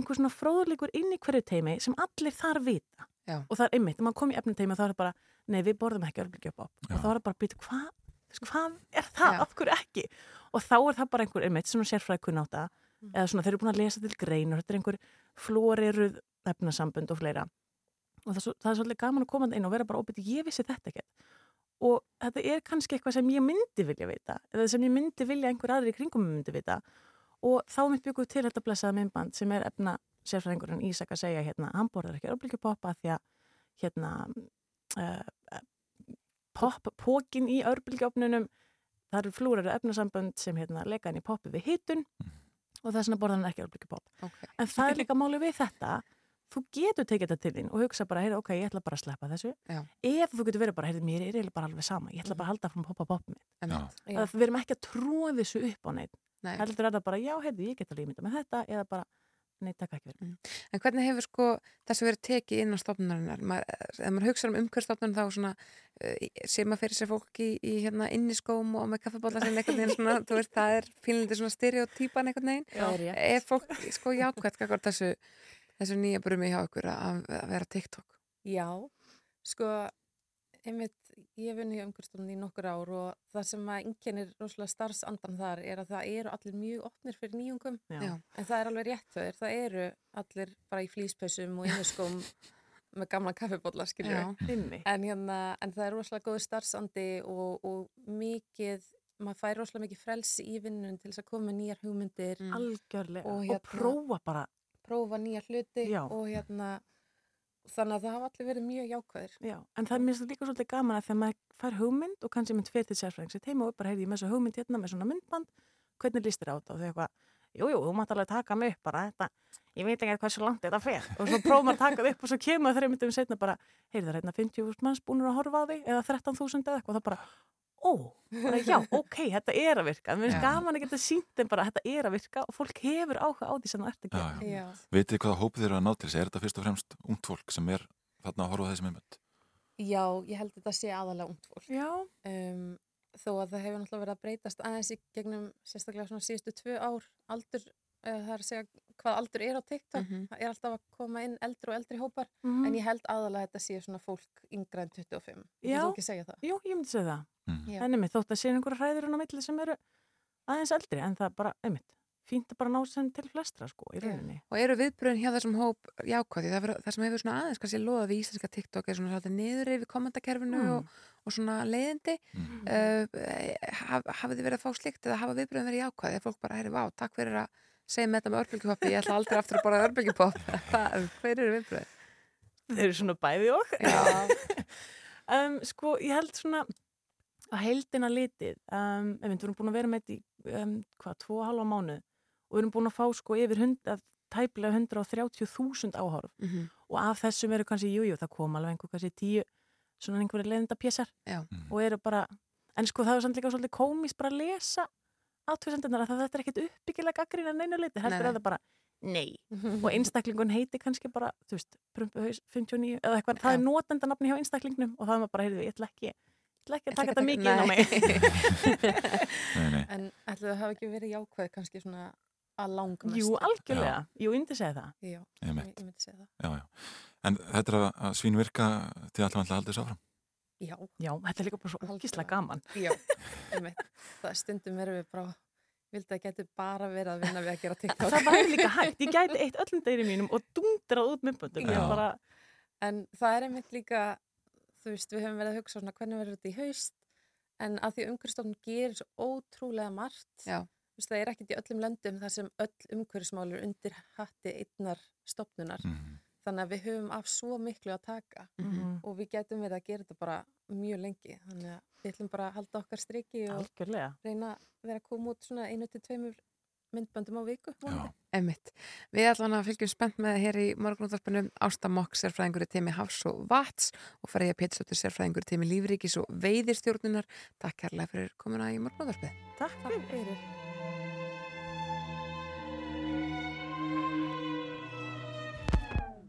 einhver svona fróðleikur inn í hverju teimi sem allir þar vita. Já. Og það er einmitt, þegar maður kom í efnateimi þá er það bara, nei við borðum ekki örbylgjöpop Já. og þá er það bara, býtu, hvað, þú veist, hvað er það, Já. af hverju ekki? Og þá er það bara einhver, einmitt, svona sérfræði kunnáta eða svona þeir eru búin að lesa til greinur þetta er einhver flóriruð efnasambund og fleira og það, er svo- það er svolítið gaman að koma inn og vera bara óbyrði, ég vissi þetta ekkert og þetta er kannski eitthvað sem ég myndi vilja vita eða sem ég myndi vilja einhver aðri í kringum mig myndi vita og þá mitt byggur til þetta blessaða myndband sem er efna sérfræðingurinn Ísak að segja hérna, hann borðar ekki örbylgjupoppa því að hérna uh, pop, pókin í örbylgjöfnunum það eru flúrar efnasambönd sem hérna leika hann í poppi við hitun og þess vegna borðar hann ekki örbylgjupopp Ok. en það er líka máli við þetta þú getur tekið þetta til þín og hugsa bara, heyrðu, ok, ég ætla bara að sleppa þessu Já. eða þú getur verið bara, heyrðu, mér er eiginlega bara alveg sama ég ætla bara að halda frá poppa popp mitt Einmitt. Já. að við erum ekki að trúa þessu upp á neitt Nei. heldur er það bara, já, heyrðu, ég get alveg ímynda með þetta eða bara, nei, takk ekki verið En hvernig hefur sko þessu verið tekið inn á stofnunarinnar? Ef maður hugsa um umhverfstofnun þá svona uh, sé maður fyrir sér fólk í, í hérna inniskóm og með kaffebólla sem einhvern veginn svona, þú veist, það er fínlítið svona stereotypan einhvern veginn. Það er. Er fólk sko jákvæmt kakvart þessu, þessu nýja brumi hjá ykkur að, að vera TikTok? Já, sko, einmitt, ég hjá umhverfstofnun í nokkur ár og það sem að einkennir rosalega starfsandan þar er að það eru allir mjög opnir fyrir nýjungum. Já. En það er alveg rétt þau, það eru allir bara í flýspessum og inniskóm með gamla kaffibólla, skiljum. Einmitt. En, hérna, en það er rosalega góður starfsandi og, og mikið, maður fær rosalega mikið frelsi í vinnun til þess að koma nýjar hugmyndir, Mm. algjörlega Og og, hérna- prófa bara prófa nýja hluti Já. og hérna, þannig að það hafa allir verið mjög jákvæðir. Já, en það er mér líka svolítið gaman að þegar maður fær hugmynd og kannski mynd fyrir til sérfræðings í teima og bara heyrði ég með þessu hugmynd hérna með svona myndband, hvernig líst þér á þetta og þau eitthvað, jú, jú, þú mátt alveg taka mig upp bara þetta, ég veit ekki hvað svo langt þetta fer og svo prófum að taka það upp og svo kemur það þreymundum setna bara, heyrði það hérna 50.000 manns búinur að horfa á þig eða 13.000 eða eitthvað og það bara, ó, bara já, ok, þetta er að virka mér finnst gaman að geta sínt þeim bara að þetta er að virka og fólk hefur áhuga á því sem það ert að Já, gera já. Já. Vitið þið hvaða hópið þeir eru að ná til þessi? Er þetta fyrst og fremst ungt fólk sem er þarna að horfa á þessi myndbönd? Já, ég held að þetta sé aðalega ungt fólk. Já. Um, þó að það hefur náttúrulega verið að breytast aðeins í gegnum sérstaklega svona síðustu tvö ár aldur, það er að segja hvað aldur er á TikTok. Mhm. Það er alltaf að koma inn eldri og eldri hópar Mhm. en ég held aðalega að þetta sé svona fólk yngra en 25. Ég Já. þú ekki segja það. Jú, ég myndi segja það Mm. Já. en einmitt, þótt að sé einhverja hræður á milli sem eru aðeins eldri en það bara, einmitt fínt að bara ná sem til flestra sko í rauninni Og eru viðbröðin hjá þessum hóp jákvæði? Það, það sem hefur svona aðeins kannski loðað við íslenska TikTok er svona svolítið niður yfir kommentarkerfinu Mm. og, og svona leiðindi. Mm. Uh, haf, hafið þið verið að fá slikt eða hafa viðbröðin verið jákvæði? Með þetta með örbylgjupoppi, ég ætla aldrei aftur að borða örbylgjupopp. Hver eru viðbröðin? þeir eru svona bæði og um, sko, ég held svona að heildina litið um, við erum búin að vera með þetta í um, hvað, tvo og halva mánu og við erum búin að fá sko yfir hund, tæplega 130.000 áhorf Mm -hmm. og af þessum eru kannski, jújú, jú, það kom alveg einhver kannski tíu, svona einhverja leiðinda pjessar Já. og eru bara en sko það er samt líka svolítið komist bara að lesa átvegsendurnar að þetta er ekkit uppbyggilega gaggrín en einu leiti, heldur nei. er það bara nei, og einstaklingun heiti kannski bara, þú veist, Prumpuhaus 59 eða eitthvað, það Já. er notendanafni hjá einstaklingnum og það er maður bara, heyrðu, ég ætla ekki ég ætla ekki að Ætla taka þetta að mikið inn á mig. En ætlu það hafa ekki verið jákvæð kannski svona að langmest? Jú, algjörlega, jú, yndi segja það Já, Einmitt. ég, ég myndi segja það. Já, já. En þetta er að, að svín virka til alltaf að halda þessu áfram? Já, Já, þetta er líka bara svo ógíslega gaman já, einmitt. Það stundum erum við bara, vildi að geti bara verið að vinna við að gera TikTok. Það væri líka hægt, ég gæti eitt öllum degri mínum og dundrað út myndböndum bara, En það er einmitt líka, þú veist, við höfum verið að hugsa svona hvernig verður þetta í haust, en að því umhverfstofn gerir svo ótrúlega margt. Já. Þú veist, það er ekkert í öllum löndum þar sem öll umhverfsmál eru undir hatti einnar stopnunar. Mm. Þannig að við höfum af svo miklu að taka Mhm. og við getum verið að gera þetta bara mjög lengi. Þannig að við ætlum bara að halda okkar striki og algjörlega reyna að vera að koma út svona einu til tveimur myndböndum á viku. Emmitt. Við allan að fylgjum spennt með hér í morgunúttarpinu Ásta Mokk, sérfræðingur í teimi Hafs og Vats og Freyja Pétursdóttir, sérfræðingur í teimi Lífríkis og Veiðirstjórnunar. Takk kærlega fyrir komuna í morgunúttarpið. Takk Takk fyrir.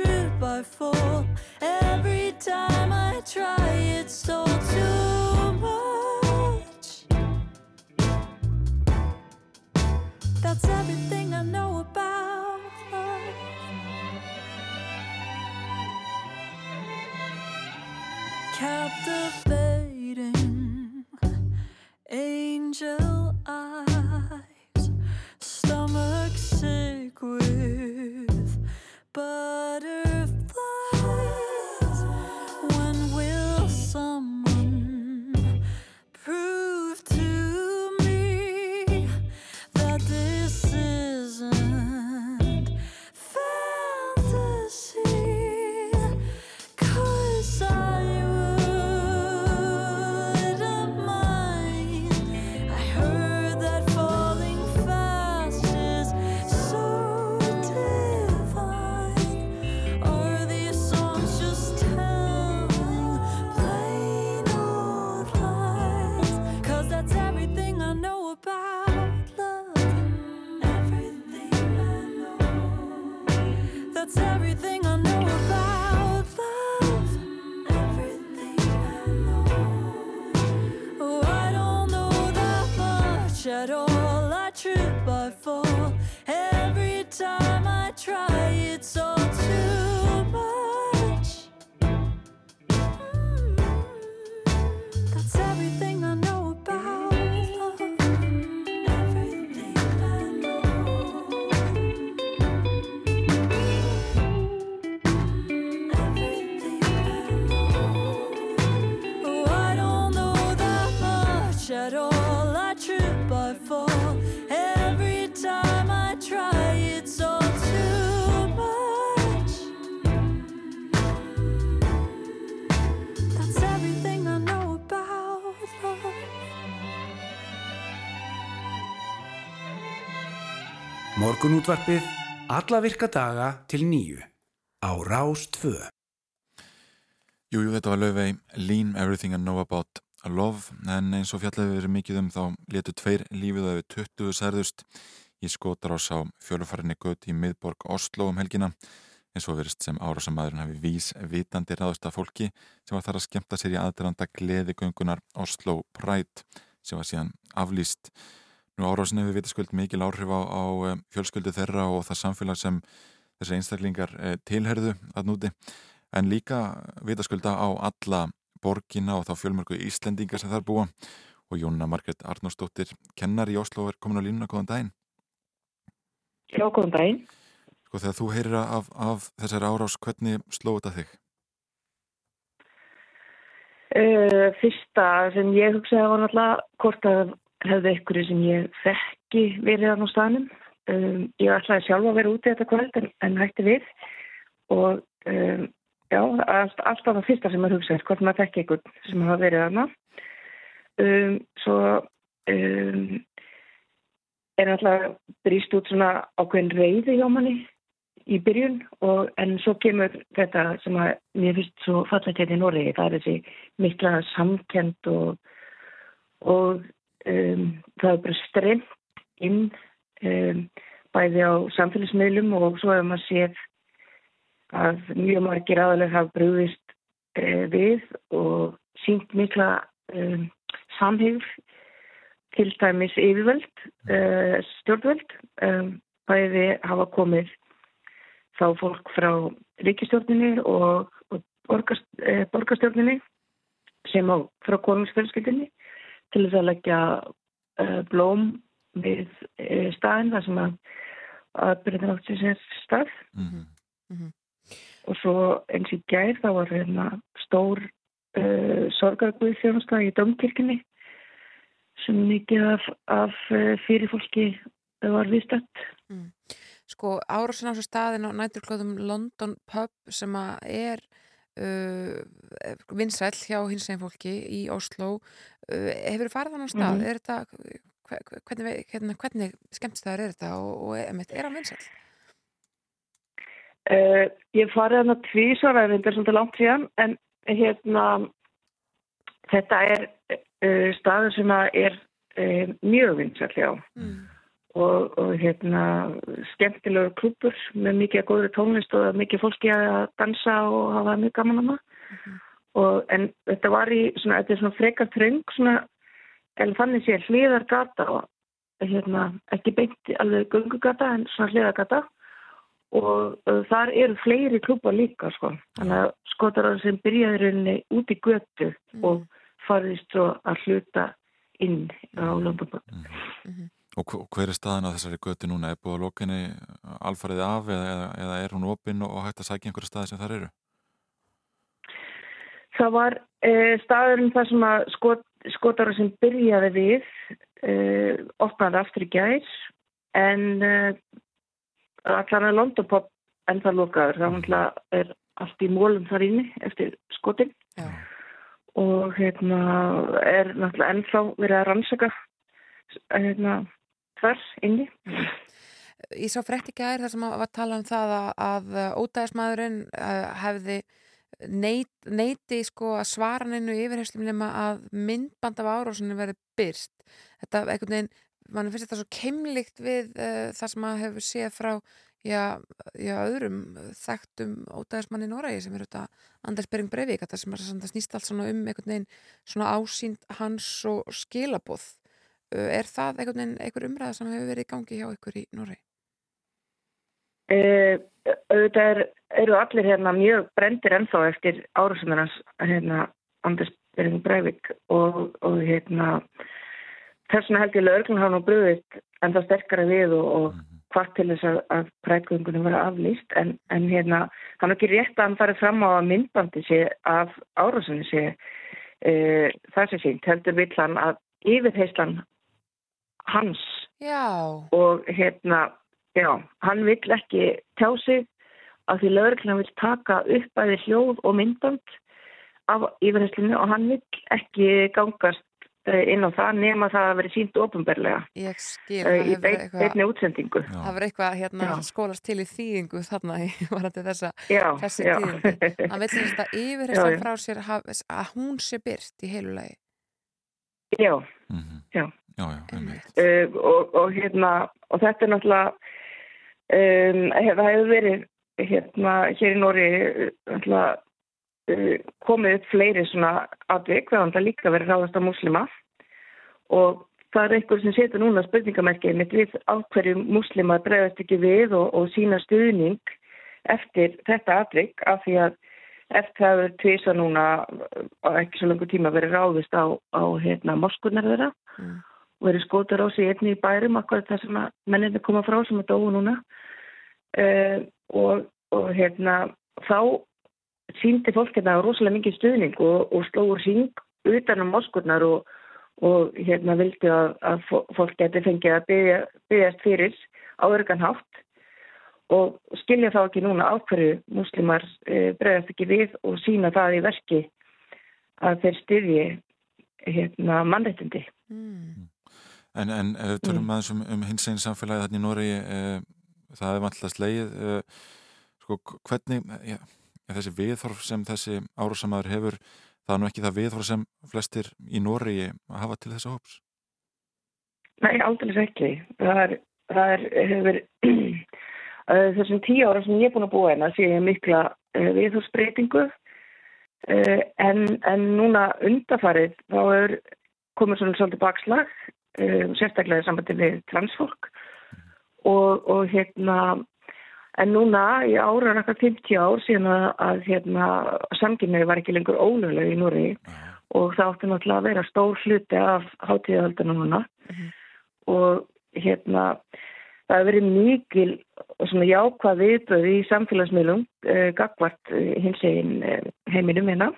I trip, fall. Every time I try, it's all too much. That's everything I know about love. Captivating Morgunútvarpið alla virka daga til nýju á Rás 2. Jú, jú, þetta var löfvei Lean Everything I Know About Love en eins og fjallega við verið mikið um þá letu tveir lífið og yfir 20 særðust í skotarás á fjölufarinni göti í miðborg Oslo um helgina eins og verist sem árásamæðurinn hafi vís vitandi ráðust af fólki sem var þar að skemmta sér í aðdraranda gleðigöngunar Oslo Pride sem var síðan aflýst. Nú árásin hefur vitaskuld mikil áhrif á, á eh, fjölskyldu þeirra og það samfélag sem þessi einstaklingar eh, tilherðu að núti en líka vitaskulda á alla borgina og þá fjölmörgu Íslendingar sem þar búa og Jónna Margret Arnórsdóttir kennar í Oslo er komin á línuna, góðan daginn Já, góðan daginn. Sko þegar þú heyrir af, af þessari árás, hvernig slóðu þetta þig? Uh, fyrsta sem ég hugsaði var náttúrulega hvort að hefði einhverju sem ég þekki verið á staðnum. Um, ég ætlaði sjálf að vera úti þetta kvöld en, en hætti við og um, já, allt, alltaf það fyrsta sem maður hugsaði hvort maður þekki einhvern sem hafa verið þarna. Um, svo um, er náttúrulega brýst út svona ákveðin reyði hjá manni í byrjun og en svo kemur þetta sem að mér finnst svo fallegt hérna í Noregi, það er þessi mikla samkend og, og um, það er bara streymt inn um, bæði á samfélagsmiðlum og svo hefur maður séð að mjög margir aðalega hafa brúðist uh, við og sínt mikla um, samhigð til dæmis yfirvöld, uh, stjórnvöld, bæði hafa komið þá fólk frá ríkistjórninni og, og borgast, eh, borgarstjórninni sem á frá konungsfjölskyldinni til þess að leggja eh, blóm við eh, staðin þar sem að aðbyrðin átt sér sér stað Mm og svo eins í gær þá var hérna stór uh, sorgarguð þjónustag í domkirkjunni sem mikið af, af uh, fyrirfólki var viðstætt. Sko árásin á þessu staðin á næturklóðum London Pub sem að er uh, vinsæll hjá hins einn fólki í Oslo uh, hefur farið á stað? Mhm. Er þetta, hve- hvernig, hvernig, hvernig skemmtstæður er þetta og, og er, hann vinsæll? Uh, ég farið hann að tvísvara en þetta er svolítið langt síðan en hérna þetta er uh, staður sem er uh, mjög vinsall já og, og hérna skemmtilegur klubur með mikið góður tónlist og mikið fólki að dansa og hafa mjög gaman að maður. Og en þetta var í svona, þetta er svona frekar tröng svona, en þannig sé hliðargata og hérna ekki beint alveg göngugata en svona hliðargata. Og uh, þar eru fleiri klubbar líka sko. þannig að skotar sem byrjaði rauninni út í götu og farðist svo að hluta inn á Londonbund. Og hv- og hver er staðan á þessari götu núna? Er búið að lokinni alfarið af eða, eða, eða er hún opinn og, hægt að sækja einhverja staði sem þar eru? Það var uh, staðurinn þar sem að skot, skotar sem byrjaði við uh, opnaði aftur í gær en uh, allan að Londonpop en það lokaður. Það náttúrulega er allt í mólum þar inni eftir skotin Já. og hérna er náttúrulega ennþá verið að rannsaka hérna þar inni. Ég sá frétt ekki aðeir þar sem að var tala um það að, að ódæðismæðurinn uh, hefði neit, neiti sko að svara neinu yfirherslum nema að myndband af árásinu verði byrst. Þetta einhvern veginn, mann finnst þetta svo keimlíkt við uh, það sem að hefur séð frá já, já, öðrum þekktum ódæðismanni í Noregi sem er þetta Anders Bering Breivik, þetta sem er snýst allt um einhvern veginn svona ásýnd hans og skilaboð er það einhvern veginn einhver umræða sem hefur verið í gangi hjá ykkur í Norri? Uh, auðvitað er, eru allir hérna mjög brendir ennþá eftir árásumarans hérna Anders Bering Breivik og, og hérna þess vegna held ég lögurinn hafa nú brúðist en það sterkara við og, og hvart til þess að, að prækvöngunum vera aflýst en, en hérna hann er ekki rétt að hann farið fram á að myndbandi sé af árásunni sé uh, það sé sínt heldur vill hann að yfirheyslan hans Já. og hérna Já, hann vill ekki tjá sig af því lögurklunum vill taka upp bæði hljóð og myndband af yfirherslinu og hann vill ekki gangast eh, inn á það nema það að veri sínt skil, eh, í beitni útsendingu. Það var eitthvað hérna Já. skólast til í þýðingu þarna í varandi þessa Já, þessi já. tíðindi. Hann vil þess að Já, yfirherslan já. frá sér haf, að hún sé byrt í heilu lagi. Já, Mhm. já. Já, já. Uh, og, og hérna, og þetta er náttúrulega, um, hef, það hefur verið hérna hér í Nóri náttúrulega uh, komið upp fleiri svona atvik, það er líka verið ráðast á muslima og það er einhver sem setur núna spurningamerkið mitt við á hverju muslima bregðast ekki við og, og sína stuðning eftir þetta atvik af því að eftir það hefur tvisa núna á ekki svo langur tíma verið ráðist á, á hérna moskunar þeirra Mm. Verið skotar á sig einni í bærum akkurat það sem að menninni koma frá sem að dóu núna uh, og, og hérna þá síndi fólk hérna rosalega mikið stuðning og, og slóður síng utan um moskurnar og, og hérna vildi að, að fó- fólk geti fengið að byggja, byggjast fyrir á örgan hátt og skilja þá ekki núna á hverju muslimar uh, bregðast ekki við og sína það í verki að þeir styðji hérna mannréttindi. En, en ef við tölum aðeins um, um hins einn samfélagi þarna í Noregi, uh, það er vantlega slegið, uh, sko, hvernig, ja, þessi viðhorf sem þessi árásamæður hefur, það er nú ekki það viðhorf sem flestir í Noregi hafa til þessa hóps? Nei, aldrei ekki. Það er, það er hefur, þessum tíu ára sem ég er búin að búa hérna sé ég mikla uh, viðhórsbreytingu uh, en, en núna undafarið þá er komið svona svolítið bakslag uh, sérstaklega í sambandi við transfólk. Og, og hérna en núna í ára eitthvað 50 ár síðan að, að hérna samkynni var ekki lengur ólöglega í Núri og það átti náttúrulega að vera stór hluti af hátíðahaldunum núna. Og hérna það hefur verið mikil svona jákvað viðbröð í samfélagsmiðlum uh, gagvart uh, hins egin uh, heiminum hérna.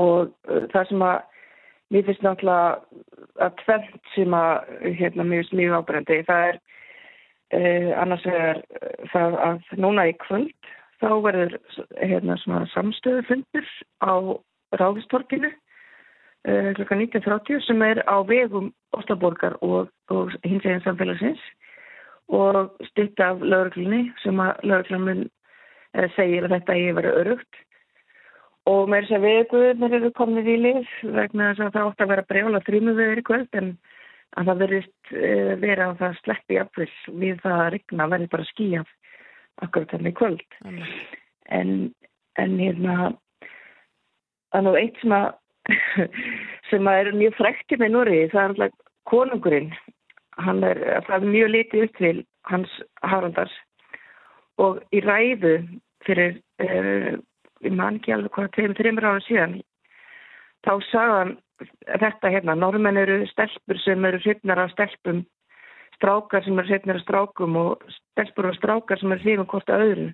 Og uh, það sem að mér finnst náttúrulega að tvent sem að hérna mjög, mjög ábrendi það er uh, annars er það að núna í kvöld þá verður hérna svona samstöðufundur á Ráðistorkinu uh, kl. 19.30 sem er á vegum Óstaborgar og, og hins eginn samfélagsins og stytt af lauruglunni sem að lauruglunin uh, segir að þetta eigi verið örugt og með þess að viðguðurnir eru komnið í lið vegna þess að það átt að vera brjála þrjumum viður í kvöld en að það verðist uh, vera að það sleppi jafnvel við það að regna verði bara skíjað akkurat þannig kvöld. En, en hérna það er nú eitt sem að sem að er mjög frækt með Núri, það er alltaf konungurinn. Hann er, það er mjög litið upp til hans Haraldars og í ræðu fyrir uh, ég man ekki alveg hvað tveim, þreymur ára síðan þá sagði hann þetta hérna, normenn eru stelpur sem eru hrifnar af stelpum strákar sem eru hrifnar af strákum og stelpur og strákar sem eru hrifnar hvort að öðru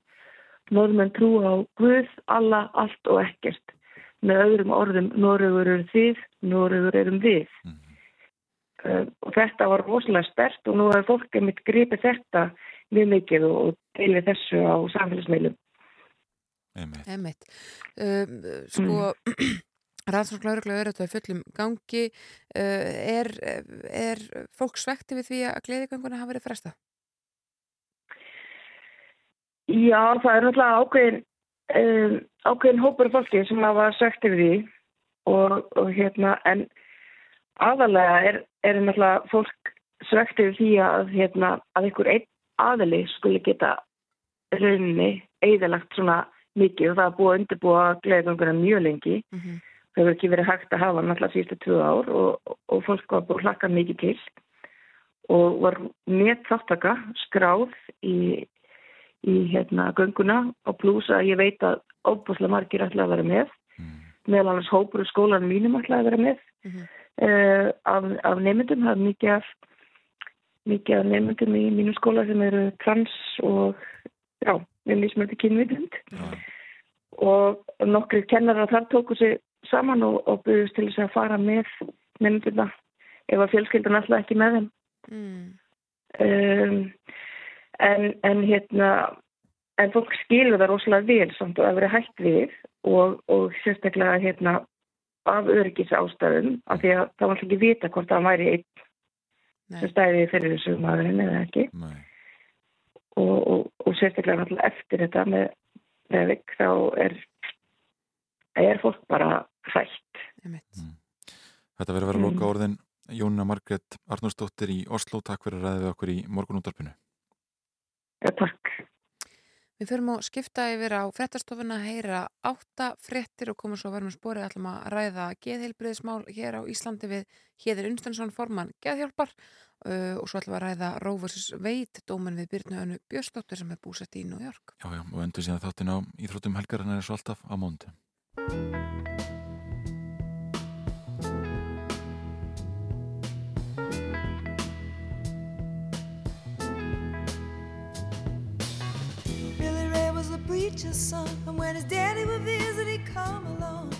normenn trú á Guð, alla, allt og ekkert með öðrum orðum, Noregur eru þið, Noregur erum við. Uh, og þetta var rosalega stert og nú er fólk einmitt gripið þetta mjög mikið og, deilið þessu á samfélagsmeilum. Einmitt. Um, sko, rannsóknlauruglega er þetta fullum gangi. Uh, er, er fólk svekti við því að gleðiganguna hafa verið fresta? Já, það er náttúrulega ákveðin um, ákveðin hópur af fólki sem hafa sagt yfir því og, og hérna en aðalega er, er náttúrulega fólk svegt yfir því að hérna að einhver einn aðali skuli geta rauninni eðalagt svona mikið og það er búið að undirbúa gleðgönguna mjög lengi. Hefur ekki verið hægt að hafa náttúrulega síðustu tvö ár og, og fólk var búið hlakka mikið til. Og var með þáttaka skráð í, í hérna gönguna og pluss að ég veit að óbúslega margir ætla að vera með. Meðal annars hópur og skólan mínum ætla að vera með. Uh, af, af nefndum, það er mikið af mikið af nefndum í mínum skóla sem eru trans og já, við mismöldi kynvitund. Og nokkri kennarar þar tóku sig saman og, og byrjust til þess að fara með nefnduna ef að fjölskyldan alltaf ekki með þeim. Mm. um, en, en hérna en fólk skilur það rosalega vel samt og að vera hægt við og, og sérstaklega hérna af öryggis ástæðum af því að það var ekki vita hvort það væri einn sem stæði fyrir þessu maðurinn eða ekki. Og, og, og sérstaklega eftir þetta með Reykjavík þá er er fólk bara hrætt Þetta verður að vera Mm. loka orðin Jónina Margrét Arnúrsdóttir í Oslo, takk fyrir að ræða við okkur í morgunúttarpinu. Ja, takk. Við förum að skipta yfir á frettastofuna, heyra átta frettir og koma svo að með spórið ætlum að ræða geðheilbriðismál hér á Íslandi við Héðir Unstensson formann geðhjálpar uh, og svo við að ræða vs. Wade dóman við Byrnu Önnu Björstóttur sem er búsett í York. Já, já, og endur síðan þáttin á Íþróttum helgarinnar er svo alltaf á móndi. Preacher's son, and when his daddy would visit, he'd come along.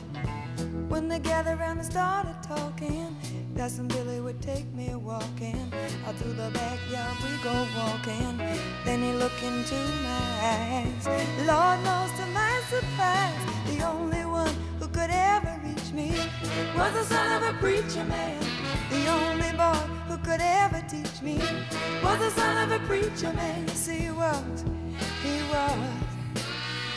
When they gathered around and started talking, Cousin Billy would take me walking. Out through the backyard we go walking. Then he looked into my eyes. Lord knows to my surprise, the only one who could ever reach me was the son of a preacher man. The only boy who could ever teach me was the son of a preacher man. Yes, he. He was.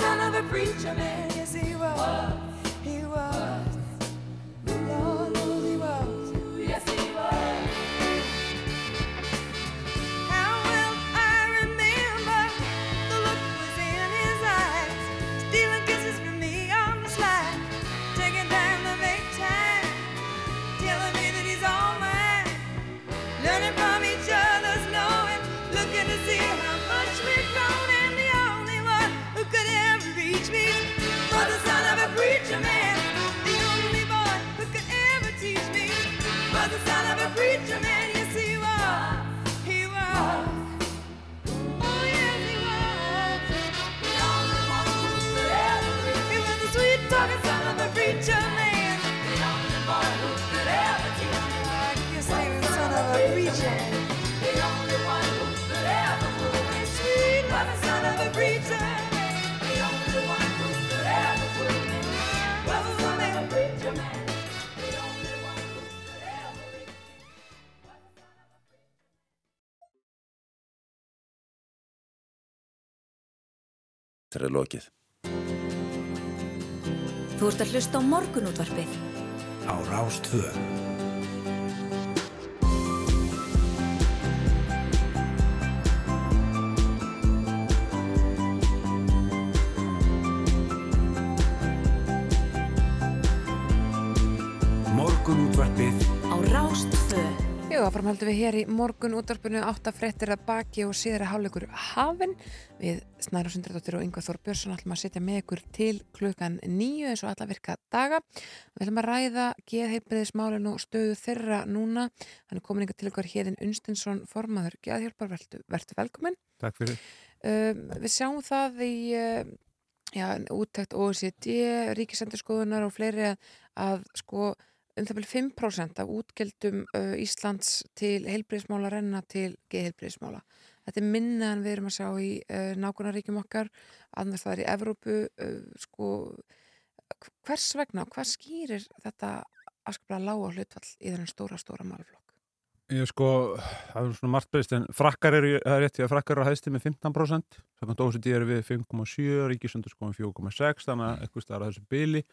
son of a preacher man. Yes, he was. He Þetta er lokið. Þú ert að hlusta á morgunútvarpið. á Rástvö. Jú, áfram höldum við hér í morgun útvarpinu átta fréttir að baki og síðara hálfleikur hafin við Snæra Sundradóttir og Yngvar Þór Björnsson ætlum að setja með ykkur til klukkan nýju eins og alla virka daga. Við ætlum að ræða geðheilbriðismálin og stöðu þeirra núna. Hann er komin yngar til ykkur hérinn Unstinsson formaður geðhjálpar, vertu, vertu velkomin. Takk fyrir. Um, við sjáum það í uh, já, úttækt OECD, ríkisendurskoðunar og fleiri að, að sko um það byrju 5% af útgjöldum uh, Íslands til heilbriðismála renna til geðheilbriðismála. þetta er minna en við erum að sjá í uh, nákunaríkjum okkar annars það er í Evrópu uh, sko, hvers vegna og hvað skýrir þetta afskaplega lága hlutfall í þennan stóra, stóra málflokk? Ég sko, það er svona margt breyst en frakkar eru, það er rétt því að frakkar eru að hæðsti með 15% þannig að OCD eru við 5,7 ríkisundur sko með 4,6 þannig að eitthvað staðar að þessu byli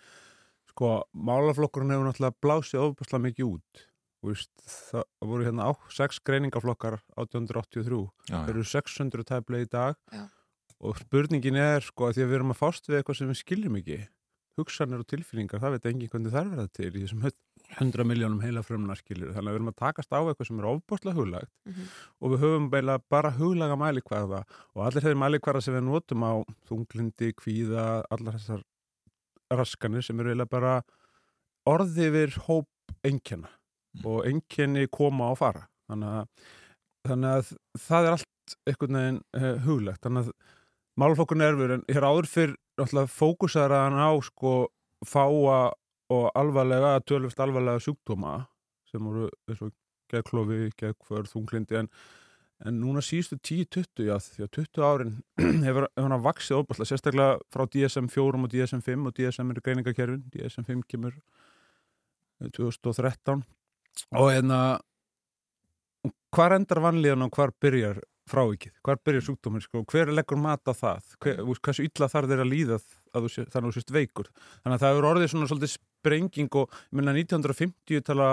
sko, málaflokkurinn hefur náttúrulega blásið ofbúslega mikið út. Þú veist, það voru hérna á 6 greiningaflokkar 1883 Já, já. þeir eru 600 tæplega í dag. Já. og spurningin er sko að því að við erum að fást við eitthvað sem við skiljum ekki. Hugsanir og tilfinningar, það veit engin hvernig það er verið til í þessum 100 miljónum heila frumna skiljur, þannig að við erum að takast á eitthvað sem er ofbúslega huglagt Mhm. og við höfum beila bara huglaga mælikvarða. Og allir þeir mælikvarða sem við notum á þunglindi, kvíða, allar þessar raskanir sem eru eiginlega bara orði yfir hóp einkenna og einkenni koma og fara. Þannig að, þannig að það er allt einhvern veginn uh, huglegt þannig að málflokkun erfur en hér áður fyrr fókusar hann á sko fáa og alvarlega, tölvist alvarlega sjúkdóma sem voru eins og geðklofi, geðkvörð, þunglindi en, en núna síðustu 10-20 já, því að 20 árin hefur, hann vaksið óbærslega, sérstaklega frá DSM-4 og DSM-5 og DSM eru greiningakerfin, DSM-5 kemur eh, 2013 og hérna hvar endar vanlíðan og hvar byrjar frávikið, hvar byrjar sjúkdóminn sko, hver leggur mat á það, hver, hversu illa þarf þeir að líða að þú þannig að þú sést veikur? Þannig að það eru orðið svona svolítið sprenging og meina 1950 tala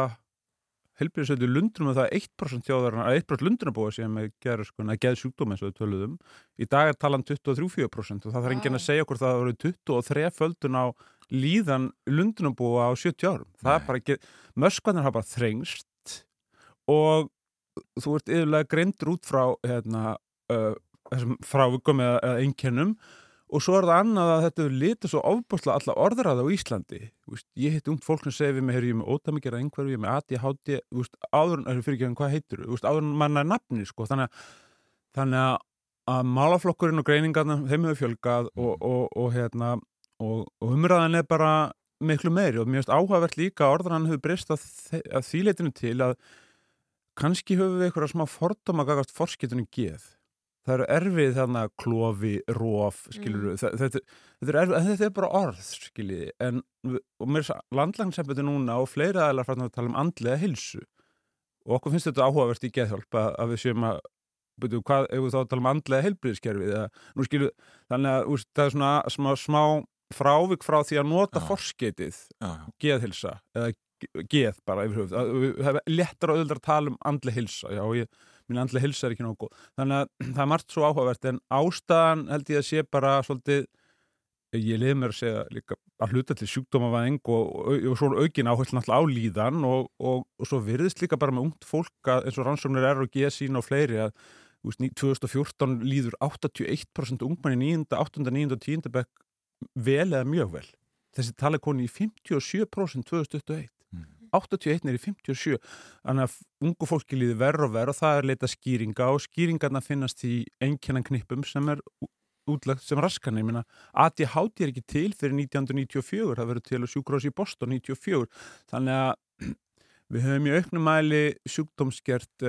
helbriðsöldu lundrum og það er 1% þjóðarinn, að 1% lundrunabúa sem gerur sko, að geða sjúkdóma eins og við töluðum. Í dag er talan 23-4% og það þarf enginn að segja okkur það að það eru 23 földun á líðan lundrunabúa á 70 árum. Það er bara ekki, möskvarnir hafa bara þrengst og þú ert yfirlega greindur út frá hérna, uh, þessum frávikum eða, eða einkennum og svo er það annað að þetta er litið svo ofbúrslega alla orðraða á Íslandi. Vist, ég hitt ungt fólk sem segir við mig ég er með ótamikera einhverju, ég er með ADHD Vist, áður fyrir ekki hvað heitur Vist, áður manna er nafni sko. þannig, þannig að, að málaflokkurinn og greiningarna þeim hefur fjölgað og, og, og, hérna, og umræðan er bara miklu meiri. Og mér finnst áhugavert líka að orðran hefur breyst að, að því leitinu til að kannski höfum við eitthvað smá fordóma gagast forskiptunum geð það eru erfið þarna klofi, róf skilur mm. þetta, þetta, þetta, er erfið, þetta er bara orð skiljiði en og mér er landlagsempiti núna og fleiri aðeinar frá að tala um andlega hilsu og okkur finnst þetta áhugavert í geðhjálp að, að við séum að byrju, hvað, ef við þá tala um andlega heilbriðskerfið nú skilju, þannig að úst, það er svona smá, smá frávik frá því að nota ja. forskeitið ja. geðhilsa eða geð bara yfir höfuð það er lettar og öðuldar að tala um andlega hilsa já, ég, mín andlega hilsa er ekki nógu góð þannig að það er margt svo áhugavert en ástæðan held ég að sé bara svolítið ég liði mér að segja líka að hluta til sjúkdómavæðing og, og, og svona aukin áherslu náttúrulega á líðan og, og svo virðist líka bara með ungt fólk að eins og rannsóknir er og geða sín og fleiri að veist, 2014 líður 81% ungmenni 9., 8., 9. og 10. bekk vel eða mjög vel þessi tala koni í 57% 2021 81 er í 57 þannig að ungu fólki líði verð og verð og það er leita skýringa og skýringarna finnast í einkennan knippum sem er útlagt sem raskan ég minna ADHD er ekki til fyrir 1994 það verður til að sjúkrós í Boston 94 þannig að við höfum í auknum mæli sjúkdómsgert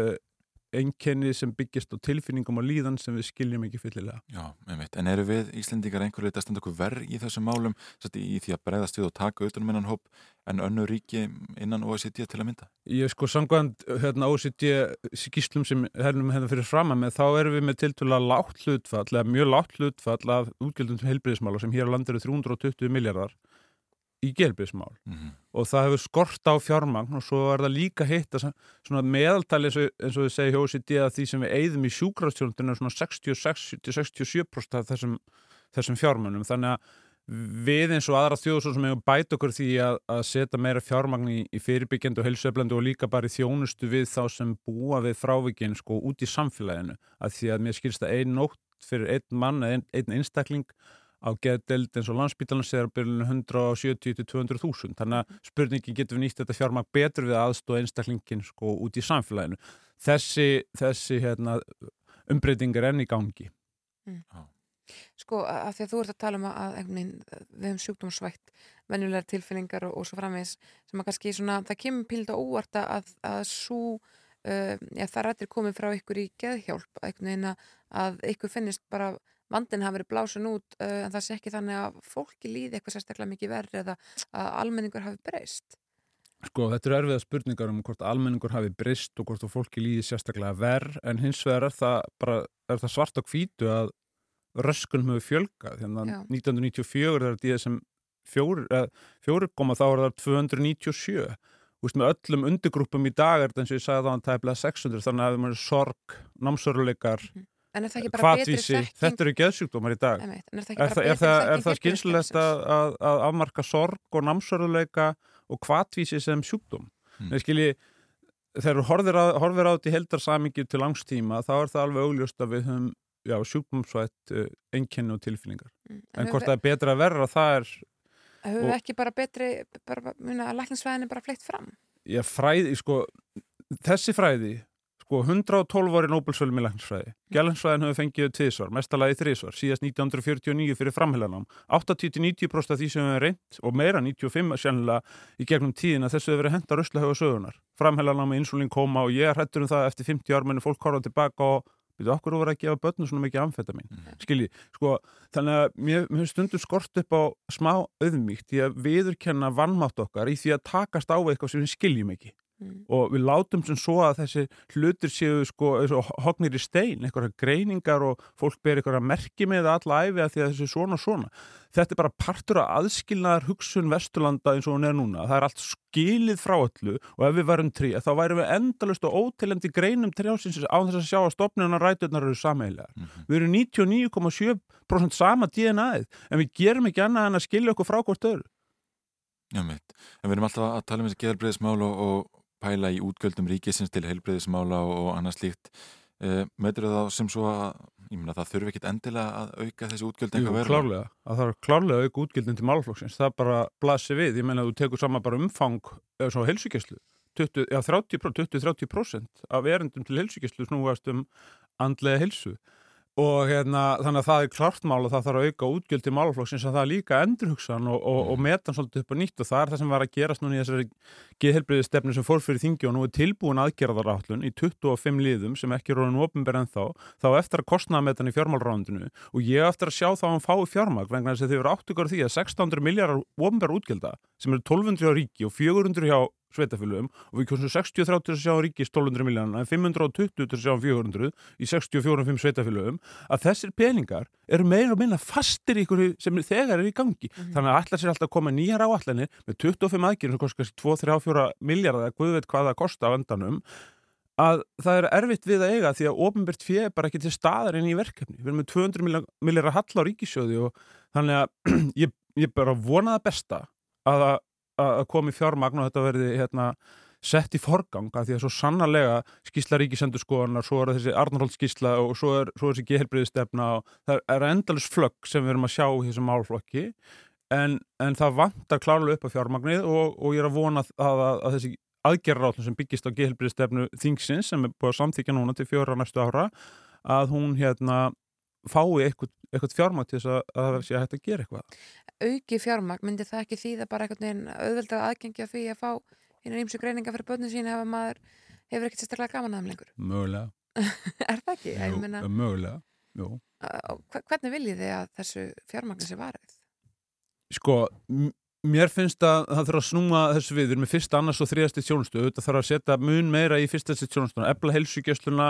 einkenni sem byggjast á tilfinningum og líðan sem við skiljum ekki fyllilega. Já, einmitt. En eru við Íslendingar einhverju að standa okkur verð í þessum málum í því að breyðast við og taka utanum innan hóp en önnu ríki innan OECD til að mynda? Ég sko samkvæmt hérna, OECD skýslum sem hernum hérna fyrir frama með þá erum við með tiltvöla látt hlutfall eða mjög látt hlutfall af útgjöldum til heilbriðismála sem hér á landir er 320 miljardar í gelbísmál mm -hmm. og það hefur skort á fjármagn og svo er það líka hitt meðaltali eins og, við segjum hjá OCD að því sem við eigðum í sjúkrafstjónundinu er svona 66-67% af þessum, þessum fjármagnum þannig að við eins og aðra þjóðsóð sem hefur bæt okkur því að, að setja meira fjármagn í, í fyrirbyggjandi og heilsueflandi og líka bara í þjónustu við þá sem búa við frávíkinn sko út í samfélaginu. Að því að mér skilst að einn nótt fyrir einn mann eða einn einstakling á geðdeld eins og landsbítalans er að byrja 170-200.000 þannig að spurningi getur við nýtt þetta fjármagn betur við aðstóða einstaklingin sko út í samfélaginu? Þessi, þessi hérna, umbreyting er enn í gangi. Mm. Sko að því að þú ert að tala um að veginn, við hefum sjúkdómsvægt venjulegar tilfinningar og, og svo framvegs sem að kannski svona, það kemur píld á óvarta að, að svo uh, já, það rættir komið frá ykkur í geðhjálp að- að ykkur finnist bara vandin hafi verið blásun út uh, en það sé ekki þannig að fólki líði eitthvað sérstaklega mikið verri eða að almenningur hafi breyst Sko, þetta eru erfiða spurningar um hvort almenningur hafi brist og hvort að fólki líði sérstaklega verð, en hins vegar er það, bara, er það svart á hvítu að röskunum hefur fjölgað. Þannig að 1994 er þetta sem fjóri, eh, koma þá er það 297. Þú veist, með öllum undirgrúpum í dag er þetta eins og ég sagði þá hann tæplega 600, þannig að það er sorg, námsöruleikar, en er það ekki bara betri þekking þetta eru geðsjúkdómar í dag. Einmitt, en er það Er, það, er, það, það skynslegt að, að, að afmarka sorg og námsörðuleika og kvatvísi sem sjúkdóm? Mm. Mm. Skilji, þegar þú horfir á, þetta í heldarsamingi til langstíma þá er það alveg augljóst að við höfum sjúkdómsvætt uh, einkenni og tilfinningar. Mm. En höfum hvort við- það er betra að verra, það er höfum við ekki bara betri bara, muna, að læknisfræðin er bara fleitt fram já, fræði, sko, þessi fræði, sko, 112 ári Nóbelsvölum í læknisfræði. Gælinsfræðin hefur fengið tvisvar, mestalagi þrisvar, síðast 1949 fyrir framheilanám. 80-90% af því sem hefur reynt og meira 95 sérlega í gegnum tíðina þessu hefur verið henda röslahöga sögunar. Framheilanám, insulín koma og ég er hættur um það eftir 50 ár menn fólk horfa tilbaka og Við okkur voru að gefa börnum svona mikið amfetamin. Mm. Skilji, sko, þannig að mér, finnst stundum skort upp á smá auðmíkt í að viðurkenna vannmátt okkar í því að takast á eitthvað sem við skiljum ekki. Mm. Og við látum sem svo að þessi hlutir séu sko eins og hognir í stein, einhverja greiningar og fólk ber einhverja merki með það alla æfi að því að þessi svona og svona. Þetta er bara partur af aðskilnaðar hugsun Vesturlanda eins og hún er núna. Það er allt skilið frá öllu og ef við varum trí, þá værum við endalust og ótilendi greinum trjásins á þess að sjá að stopnuna ræturnar eru sameigilegar. Við erum 99,7% sama DNA-ið en við gerum ekki annað en að skilja okkur frá hvort öðru. Já, mitt. En við erum alltaf að tala um þessi geðalbreyðismál og, og pæla í útgjöldum ríkisins til heilbreyðismála og, annað slíkt. Uh, Metur það sem svo að, ég meina það þurfi ekkit endilega að auka þessi útgjöld Jú, eitthvað verða? klárlega. Það þarf klárlega að auka útgildin til málflokksins. Það bara blasir við. Ég meina að þú tekur saman bara umfang eða svo heilsugjæslu. 20, já, 30%, 20-30% af erendum til heilsugjæslu snúast um andlega heilsu. Og hérna, þannig að það er klart mál og það þarf að auka útgjöld til málflokksins en það er líka endurhugsan og, og, og metan svolítið upp á nýtt og það er það sem var að gerast núna í þessari geðhelbriði stefnu sem fór fyrir þingi og nú er tilbúin aðgerðarállun í 25 liðum sem ekki orðin ofinber en þá þá eftir að kostnaða metan í fjármálrándinu og ég eftir að sjá þá að hann fái fjármagn vegna þess að þau eru áttugur því að 600 miljardar ofinber útgjölda sem eru 1200 hjá ríki og 400 hjá sveitafélugum og við kjóðum 60-30 til að sjá ríkis 1200 miljónar en 520 til að sjá 400 í 64-5 sveitafélugum að þessir peningar eru meira og minna fastir í ykkur sem þegar er í gangi. Þannig að ætla sér alltaf að koma nýjar áallanir með 25 aðgjörnum sem kostar 2-3-4 miljardar eða guð veit hvað það kosta á endanum að það er erfitt við að eiga því að ofinbært fjö er bara ekki til staðar inn í verkefni. Við erum með 200 miljardar hall á ríkisjóði og þannig að ég, ég bara vona það besta að, að, að komi fjármagn og þetta verði hérna, sett í forgang að því að svo sannarlega skýsla ríkisendurskoðanar, svo er þessi Arnarholt skýsla og svo er, svo er þessi gehelbriðistefna og það er endalus flögg sem við erum að sjá í þessum málflokki en, en það vantar klárlega upp á fjármagnið og, og ég er að vona að, að, að þessi aðgerrarállum sem byggist á gehelbriðistefnu þingsins sem er búið að samþykja núna til fjóra næstu ára að hún hérna fái eitthvað, eitthvað fjármagn til þess að, að það sé hægt að gera eitthvað. Auki fjármagn, myndi það ekki þýða bara einhvern veginn auðvelda aðgengja því að fá hérna ímsu greininga fyrir börnin sín ef að maður hefur ekkert sérstaklega gaman að þeim lengur Mögulega. er það ekki? Jú, meina, mögulega, jú. hvernig viljið þið að þessu fjármagn sé varðið? Sko, mér finnst að það þarf að snúa þessu við, við erum með fyrsta, annars og þriðasti tjónustu, þetta þarf að setja mun meira í fyrsta þessi tjónustuna, efla heilsugjösluna,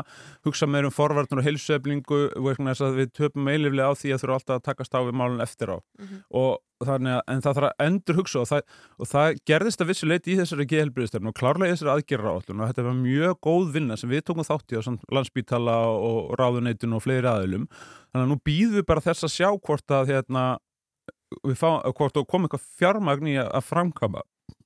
hugsa meira um forvarnar og heilsueflingu, vegna þess að við töpum eiliflega á því að þurfa alltaf að takast á við málun eftir á. Mhm. Og þannig að, en það þarf að endur hugsa og það, og það gerðist að vissu leiti í þessari geðhelbriðistefnu og klárlega í þessari aðgerra áallun og þetta var mjög góð vinna sem við tókum þátt í á landsbítala og ráðuneitun og fleiri aðilum. Þannig að nú býðum við bara þess að sjá hvort að hérna, við fá, hvort og kom eitthvað fjármagn í að, framkama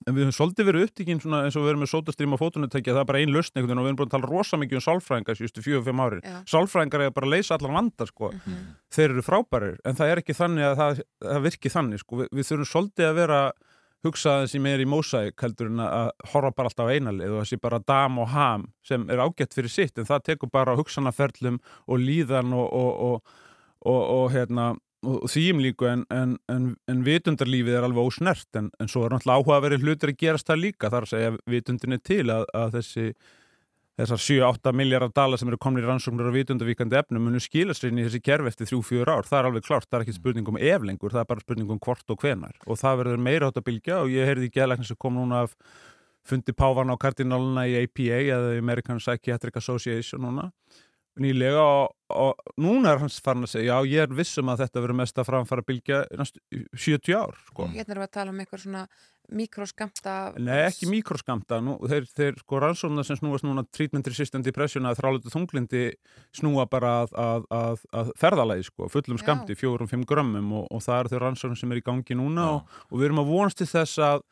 en við höfum svolítið verið upptíkin svona eins og við erum með sótastrím og fótunutækja það er bara ein lausn einhvern veginn og við erum búin að tala rosa mikið um sálfræðingar síðustu fjögur, fimm ári Já. sálfræðingar er bara að leysa allan vanda sko. þeir eru frábærir en það er ekki þannig að það, það virki þannig sko. við, við þurfum svolítið að vera hugsa þessi meir í mósæk heldur en að horfa bara alltaf á einalið og þessi bara dam og ham sem er ágætt fyrir sitt en það tekur bara á hugsanaferlum og líðan og, og, og, og, og hérna og þým líku en, en, en, en vitundarlífið er alveg ósnert en, en svo er náttúrulega áhuga að vera hlutir að gerast það líka þar að segja vitundin er til að, að þessi þessar 7-8 miljardar dala sem eru komin í rannsóknur og vitundavíkandi efnum munu skilast inn í þessi kerfi eftir 3-4 ár. Það er alveg klárt, það er ekki spurning um ef lengur, það er bara spurning um hvort og hvenar. Og það verður meira átt að bylgja og ég heyrði í geðlækni sem kom núna af fundi Pávan á kardináluna í APA eða American Psychiatric Association núna nýlega og, og núna er hans farin að segja já ég er vissum að þetta verður mest að framfara bylgja næstu 70 ár sko. Hérna erum við að tala um eitthvað svona mikroskamta Nei, ekki mikroskamta, nú, þeir, þeir sko rannsóna sem snúast núna treatment resistant depression að þrálutu þunglindi snúa bara að, að, að, að ferðalagi sko, fullum skamti, fjórum, fimm grömmum og, og það eru þau rannsóna sem er í gangi núna og, og við erum að vonast til þess að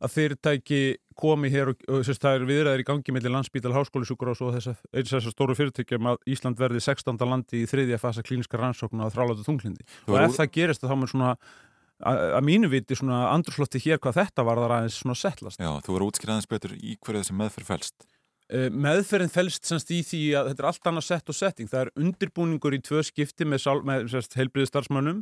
að fyrirtæki komi hér og, og sérst, það er viðræðir í gangi mellir landsbítal háskólisjúkur og svo þess að eins þessar stóru fyrirtækjum að Ísland verði 16. landi í þriðja fasa klíniska rannsókna á þrálátu þunglindi Þú og ef ú- það gerist þá mun svona að að mínu viti svona andrúslotti hér hvað þetta var það aðeins svona settlast Já, þú verður útskýraðins betur í hverju þessi meðferð felst. Uh, meðferðin felst semst í því að þetta er allt annað sett og setting. Það er undirbúningur í tvö skipti með, með heilbriði starfsmönnum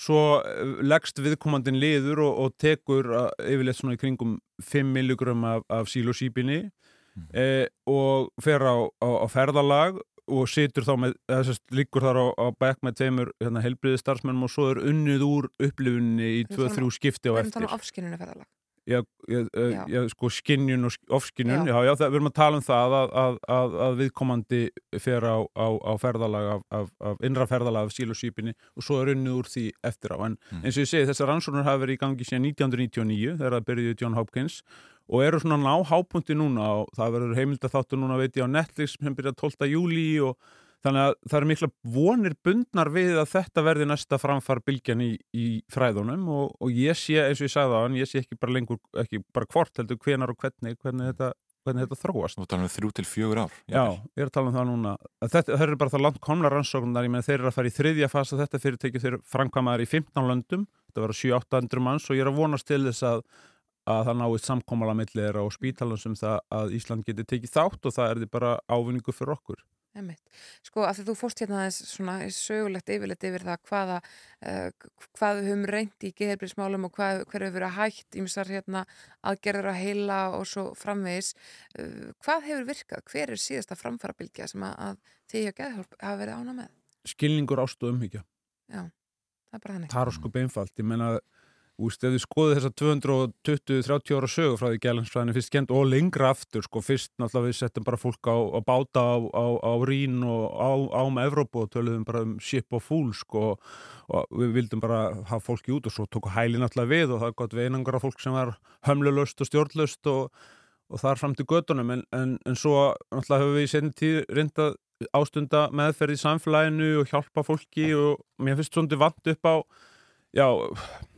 svo uh, leggst viðkomandin liður og, og tekur uh, yfirleitt svona í kringum 5 milligram af, af sílosíbinni uh, og fer á, á, á ferðalag og situr þá með, eða sérst, liggur þar á, á bekk með tveimur hérna, heilbriði starfsmönnum og svo er unnið úr upplifunni í Við erum 2-3 skipti á Við erum eftir. þannig afskinninu ferðalag Já, já, já. Já. sko skinnjun og sk- ofskinnjun, Já. já, já, það, við erum að tala um það að, að, að, að viðkomandi fer á, á, á ferðalag af, af, af innra ferðalag af sílusýpinni og svo er unnið úr því eftir á. En eins og ég segi, þessar rannsóknur hafa verið í gangi síðan 1999 þegar það byrjuði John Hopkins og eru svona ná hápunkti núna og það verður heimildatháttur núna veit ég á Netflix sem byrja 12. júli og þannig að það eru mikla vonir bundnar við að þetta verði næsta framfar bylgjan í, í fræðunum og, og ég sé, eins og ég sagði á hann, ég sé ekki bara lengur, ekki bara hvort heldur hvenar og hvernig, hvernig þetta, hvernig þetta þróast. Þú talar um þrjú til fjögur ár. Já, ég er að tala um það núna. Þetta, það eru bara það langt komna rannsóknar, ég meina þeir eru að fara í þriðja fasa þetta fyrirtæki, þeir framkvæmaðar í 15 löndum, þetta verður 7-800 manns og ég er að vonast til þess að að það náist samkómala millir þeirra og spítalan sem það að Ísland geti tekið þátt og það er því bara ávinningu fyrir okkur. Einmitt. Sko að því þú fórst hérna aðeins svona sögulegt yfirleitt yfir það hvaða, uh, hvað við höfum reynd í geðheilbríðismálum og hvað, hver hefur verið hægt ímsar hérna aðgerður að heila og svo framvegis. Uh, hvað hefur virkað? Hver er síðasta framfarabilgja sem að, að því að geðhjálp hafa verið ána með? Skilningur ástu umhyggja. Já, það er bara þannig. Það er sko beinfalt. Ég meina, úst, ef þið skoðið þessa 220-30 ára sögu frá því gælansfræðinu fyrst kent og lengra aftur, sko, fyrst náttúrulega við settum bara fólk á, á báta á, á, á Rín og á, á með Evrópu og töluðum bara um ship og fool, sko, og við vildum bara hafa fólki út og svo tóku hæli náttúrulega við og það gott við einangra fólk sem var hömlulöst og stjórnlöst og, og það er fram til göttunum en, en, en svo náttúrulega hefur við í senni tíð reyndað ástunda meðferð í samfélaginu og hjálpa fólki og mér finnst svona vant upp á já,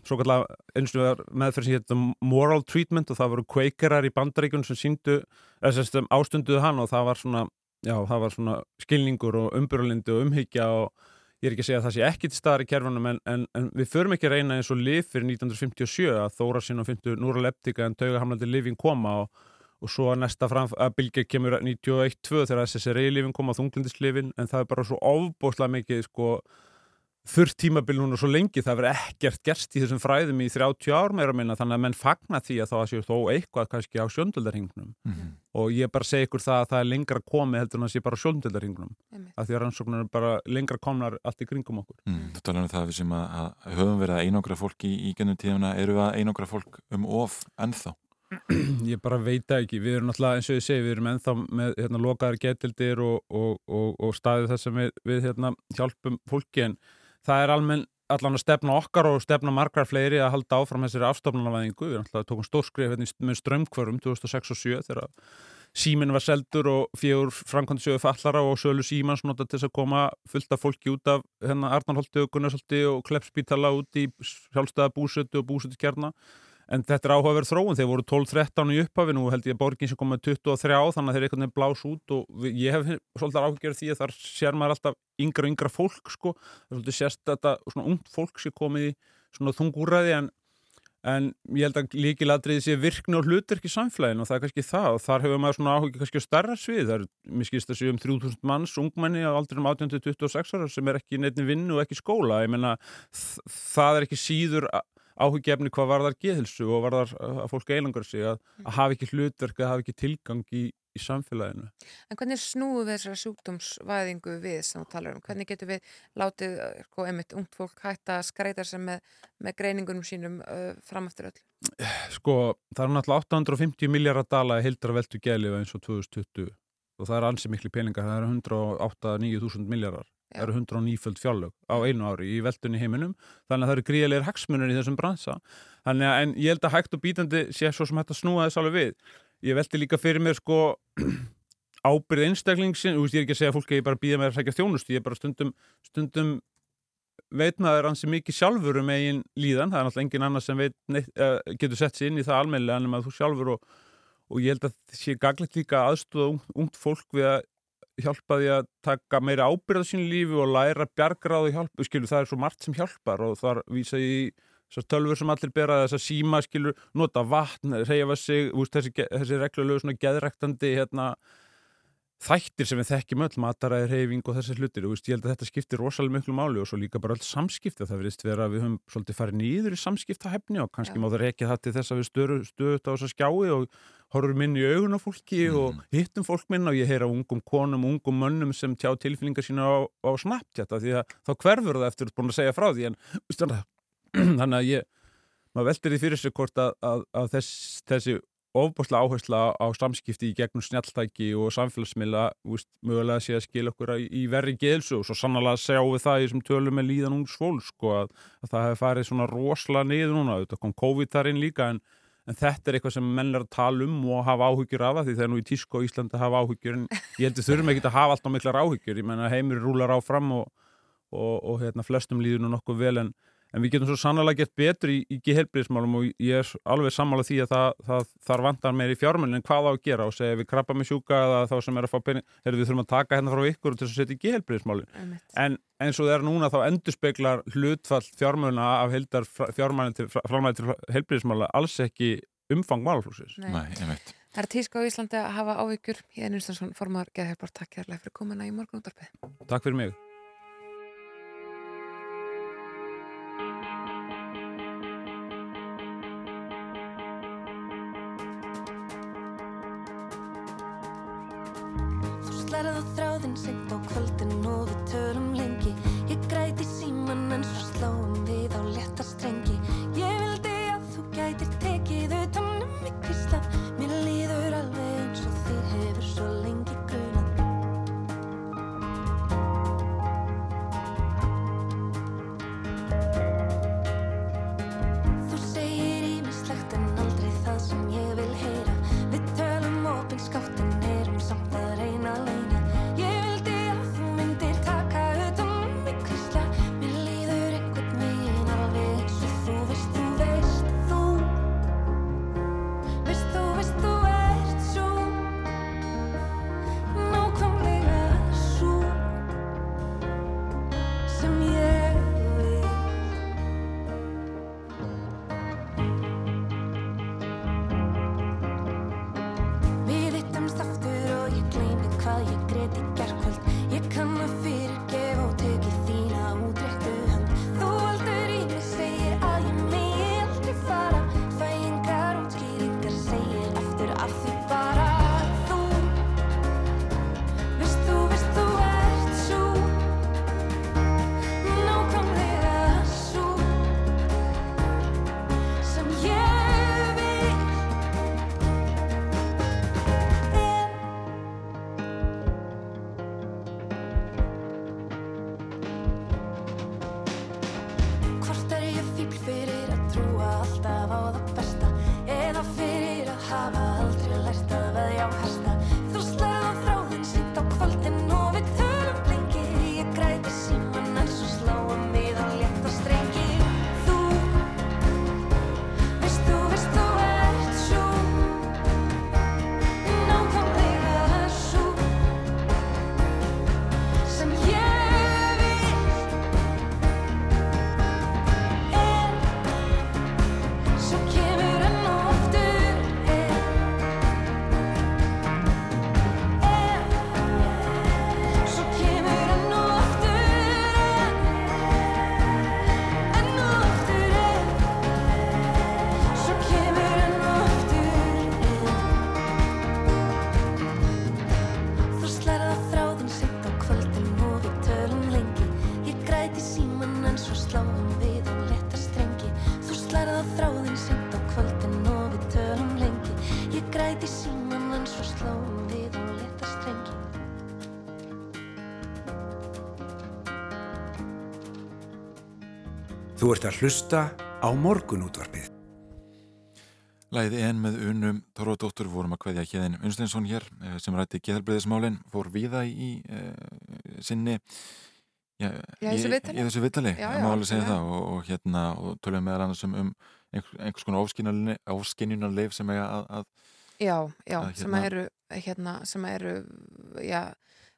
svo kallar eins og það meðferð sem hétt moral treatment og það voru kveikerar í bandaríkjun sem síndu, eða sem ástunduðu hann og það var svona, já, það var svona skilningur og umbyrulindi og umhyggja og ég er ekki að segja að það sé ekki til staðar í kerfunum en, en, en við förum ekki að reyna eins og lif fyrir 1957 að þóra sín og fyndu núraleptika en taugahamlandi lifin koma og, og svo að næsta fram að bylgja kemur 91-2 þegar SSRI-lifin koma þunglindislifin en það er bara svo ofbóðslega mikið sko þurrt tímabil núna svo lengi, það verður ekkert gerst í þessum fræðum í 30 ár meira minna þannig að menn fagna því að það sé þó eitthvað kannski á sjöndöldarhingnum Mhm. og ég bara segi ykkur það að það er lengra komið heldur en að sé bara á sjöndöldarhingnum af því að rannsóknar er bara lengra komnar allt í kringum okkur. Mm, þú talar um það sem að, að höfum verið að einangra fólk í, í gennum tíðuna, eru við að einangra fólk um of ennþá? ég bara veit það ekki, við erum náttúrulega eins og ég segi, við erum ennþá með hérna, lokaðar getildir og, og, og, og staðið þess að við, við hérna, hjálpum fólki en það er almenn allan að stefna okkar og stefna margar fleiri að halda áfram þessari afstofnarvæðingu við náttúrulega tókum stórskrif hérna, með strömmkvörum 2006 og 2007 þegar síminn var seldur og fjögur framkvæmdsjöfu fallara og sölu símans nota til þess að koma fullt af fólki út af hérna Arnarholti og Gunnarsholti og Kleppspítala út í sjálfstæða búsötu og búsötu kjarna en þetta er áhugaverð þróun, þeir voru 12-13 í upphafi. Nú held ég að borgin sem kom með 23 þannig að þeir veginn blás út og ég hef svolítið áhugjörð því að þar sér maður alltaf yngra og yngra fólk sko, svolítið sérst þetta svona ungt fólk sem komið í svona þungúræði en, en ég held að líkiladriði sé virkni og hlutverk í samfélaginu og það er kannski það. Og þar hefur maður svona áhugjörð kannski á stærra svið, það er, mér skilst að sé um 3000 manns ungmenni á aldrinum 18-26 ára sem er ekki í er áhugjefni hvað varðar geðhilsu og varðar að fólk eilangar sig að, að hafa ekki hlutverk að hafa ekki tilgang í, í samfélaginu. En hvernig snúum við þessara sjúkdómsvæðingu við sem þú talar um? Hvernig getum við látið, uh, sko, einmitt, ungt fólk hætta að skreita sem með, með greiningunum sínum uh, fram eftir öll? Sko, það er náttúrulega 850 miljardar dala heildra veltu gælifa eins og 2020 og það er ansi miklu peningar, það eru 108-9 þúsund miljardar. Það eru 109 föld fjárlög á einu ári í veldunni heiminum. Þannig að það eru gríðilegir hagsmunir í þessum bransa. Þannig að en ég held að hægt og bítandi sé svo sem hægt að snúa þess alveg við. Ég veldi líka fyrir mér sko ábyrð einstaklingsinn, ég er ekki að segja fólk að ég bara býða með að sækja þjónust, ég er bara stundum stundum veitnaður hansi mikið sjálfur um eigin líðan. Það er náttúrulega engin annar sem veit neitt, uh, getur sett sér inn í það almennilega en að þú sjálfur og, og ég held að það sé gaglegt líka aðstóða ungt fólk við að hjálpa því að taka meira ábyrða sín lífi og læra bjargráðu hjálp skilu það er svo margt sem hjálpar og þar vísa í þessar tölfur sem allir bera þessar síma skilu, nota vatn reyfa sig, úst, þessi, þessi reglulegu svona geðræktandi hérna, þættir sem við þekkjum öll mataræði reyfing og þessi hlutir og úst, ég held að þetta skiptir rosalega miklu máli og svo líka bara öll samskipti það verðist vera að við höfum svolítið farið nýður í samskiptahefni og kannski Já. má það rekja það til þess að við störu, stöðut á þessa skjái og horfum inn í augun á fólki og hittum fólk minna og ég heyra ungum konum, ungum mönnum sem tjá tilfinningar sína á, á Snapchat af því að þá hverfur það eftir að búin að segja frá því en veist þannig að ég maður veldir því fyrir sig hvort að, að, að þess, þessi ofbáslega áhersla á samskipti í gegnum snjalltæki og samfélagsmiðla veist, mögulega sé að skilja okkur í, verri geðsu og svo sannlega sjáum við það í þessum tölum með líðan ungs fólk sko, að, að það hefur farið svona rosalega niður núna, þetta kom COVID þar inn líka en, en þetta er eitthvað sem menn er að tala um og hafa áhyggjur af það því það er nú í tísku á Íslandi að hafa áhyggjur en ég heldur þurfum ekki að hafa alltaf miklar áhyggjur. Ég menna heimur rúlar áfram og, og, og hérna, flestum líður nú nokkuð vel en, en við getum svo sannlega gett betur í, í gehelbriðismálum og ég er alveg sammála því að það, það, þar vantar meir í fjármennin en hvað á að gera og segja við krabba með sjúka eða þá sem er að fá pening þegar við þurfum að taka hérna frá ykkur til að setja í gehelbriðismálin Einmitt. en eins og það er núna þá endurspeglar hlutfall fjármæluna af heldar fjármælin til, til helbriðismála alls ekki umfang málflúsins Nei. Það er tíska á Íslandi að hafa áhyggjur. Ég er Nýrstansson, formar Geðhjálpar, takk þráðinn seint á kvöldin og við tölum Þú ert að hlusta á morgunútvarpið. Læði en með unum Þorvaldóttur vorum að kveðja hérðin Unsteinsson hér eh, sem rætti geðalbreyðismálin fór viða í uh, sinni já, Já, í í þessu viðtali, Já, já, má alveg segja það og, og hérna og tölum meðal annars um, um einhvers, einhvers konar ofskinjunarleif sem eiga að, að Já, já, að sem hérna- eru hérna, sem eru já,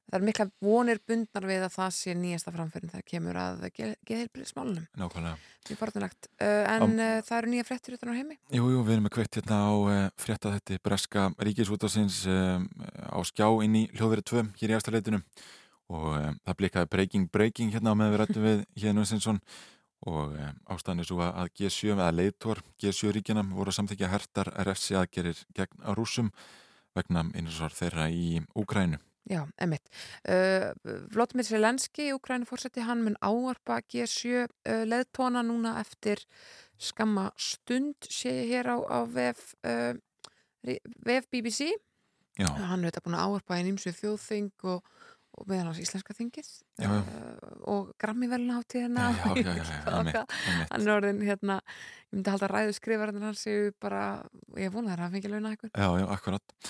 það er mikla vonir bundnar við að það sé nýjasta framfyrin þegar kemur að geðheilbriðismálunum nákvæmlega. Mjög forðunlegt uh, en Am- uh, það eru nýja frettir utan á heimi? Jú, jú, við erum með kveikt hérna á uh, frétta þetta breska ríkisútasins um, á skjá inn í hljóðverið 2 hér í afstæðleitinu og það blikaði breaking breaking hérna á með við rættum við hérna Unsteinsson og ástæðan er svo að að G7 eða leiðtor G7 ríkjana voru að samþykja hertar RFC aðgerir gegn rúsum vegna innrsvar þeirra í Úkrænu. Já, emmitt. Uh, Vlótumir Selenski, Úkræni fórseti, hann mun áarpa G7 uh, leðtóna núna eftir skamma stund sé ég hér á, á VF, uh, VF BBC. Já. Hann er þetta búin að áarpa í nýmsu þjóðþing og, og meðan hans íslenska þingið og grammi velnáttíðina. Já, já, já, já, einmitt, einmitt. Hann er orðin hérna, ég myndi halda að ræðu skrifarinn hans ég vona þær að hann fengi launa eitthvað. Já, já, akkurat.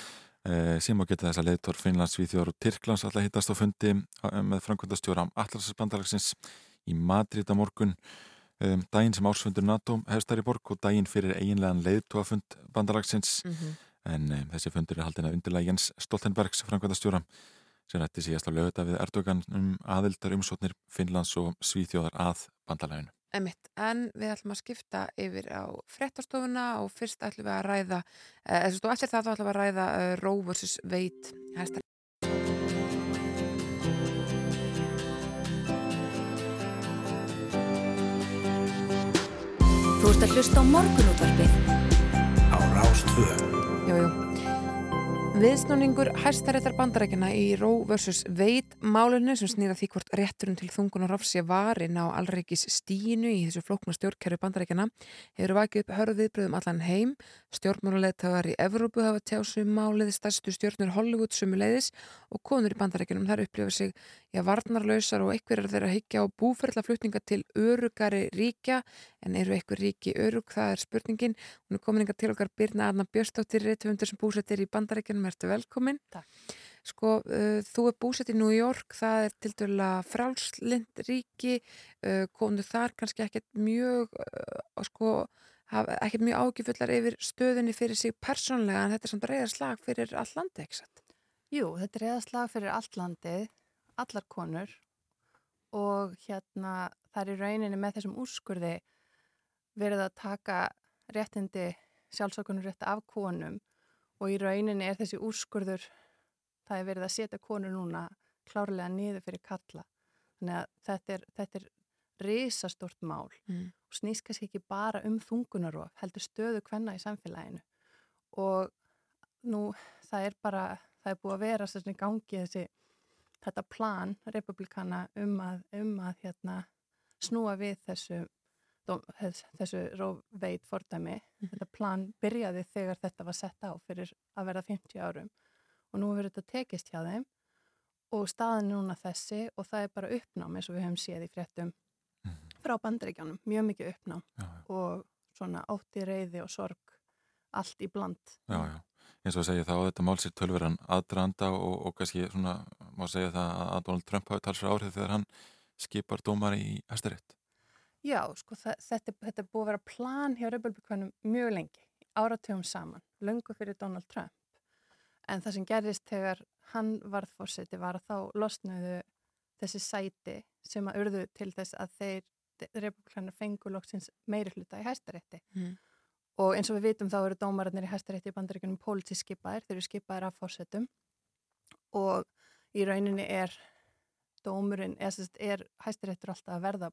Eh, Síma geta þess að leiðtor Finnlands, Svíþjóðar og Tyrklands alltaf hittast á fundi eh, með framkvæmdastjóra Atlasarspandalagsins í Madrid á morgun um, daginn sem ársfundur NATO hefstar í borg og daginn fyrir eiginlegan leiðtóafund bandalagsins Mhm. en um, þessi fundur er haldin að undirlega Jens Stoltenbergs framkvæmdastjóra sem rætti síðast á löguta við Erdogan um aðildar umsóknir Finnlands og Svíþjóðar að bandalaginu. Emitt, en við ætlum að skipta yfir á frettastofuna og fyrst ætlum við að ræða, eða uh, eftir það þá ætlum við að ræða uh, Roe vs. Wade hæstar. Þú ert að hlusta á morgunútvarpið. Á Rástvö. Jú, jú. Viðsnúningur hæstaréttar bandarækjana í Roe vs. Wade málinu sem snýra því hvort rétturinn til þungunar sé varin á allreikis stíinu í þessu flókna stjórnkerfi bandarækjana hefur vakið upp hörð viðbröðum allan heim. Stjórnmálulegtagar í Evrópu hafa tjásu málið stærstu stjórnur Hollywood sumuleiðis og konur í bandarækjunum þar upplifa sig já, varnarlausar og einhverjar þeirra higgja á búferðlaflutninga til örugari ríkja en eru einhver ríki örug, það er spurningin. Hún er komin ertu velkomin. Takk. Sko, uh, þú er búsett í New York, það er til dæla frálslind ríki, uh, konu þar kannski ekkert mjög, uh, sko, ekkert mjög ágifullar yfir stöðunni fyrir sig persónlega en þetta er samt reyðarslag fyrir all landi, ekki satt? Jú, þetta er eðaslag fyrir allt landið, allar konur og hérna það er í rauninni með þessum úrskurði verið að taka réttindi sjálfsökunur rétti af konum og í rauninni er þessi úrskurður, það er verið að setja konur núna klárlega niður fyrir kalla. Þannig að þetta er, þetta er risastort mál Mm. og snýst kannski ekki bara um þungunarof, heldur stöðu kvenna í samfélaginu og nú það er bara, það er búið að vera þessi gangi þessi, þetta plan republikana um að, um að hérna, snúa við þessu þessu róveit fordæmi. Þetta plan byrjaði þegar þetta var sett á fyrir að verða 50 árum og nú hefur þetta tekist hjá þeim og staðan er núna þessi og það er bara uppnám eins og við höfum séð í fréttum frá bandaríkjánum, mjög mikið uppnám og svona ótti, reyði og sorg allt í bland. Já, já. Eins og að segja þá að þetta mál sér tölveran aðdraanda og, og kannski svona má segja það að Donald Trump hafi talsra áhrif þegar hann skipar dómar í Hæstarétt. Já, sko, þa- þetta, þetta er búið að vera plan hjá republikanum mjög lengi, áratugum saman, löngu fyrir Donald Trump. En það sem gerðist þegar hann varð fórseti var að þá losnuðu þessi sæti sem að urðu til þess að þeir republikanar fengu loksins meiri hluta í hæstarétti. Mm. Og eins og við vitum þá eru dómararnir í hæstarétti í bandaríkunum pólitísk skipaðir, þeir eru skipaðir af fórsetum og í rauninni er dómurinn, eða sem sagt er hæstaréttur alltaf að verða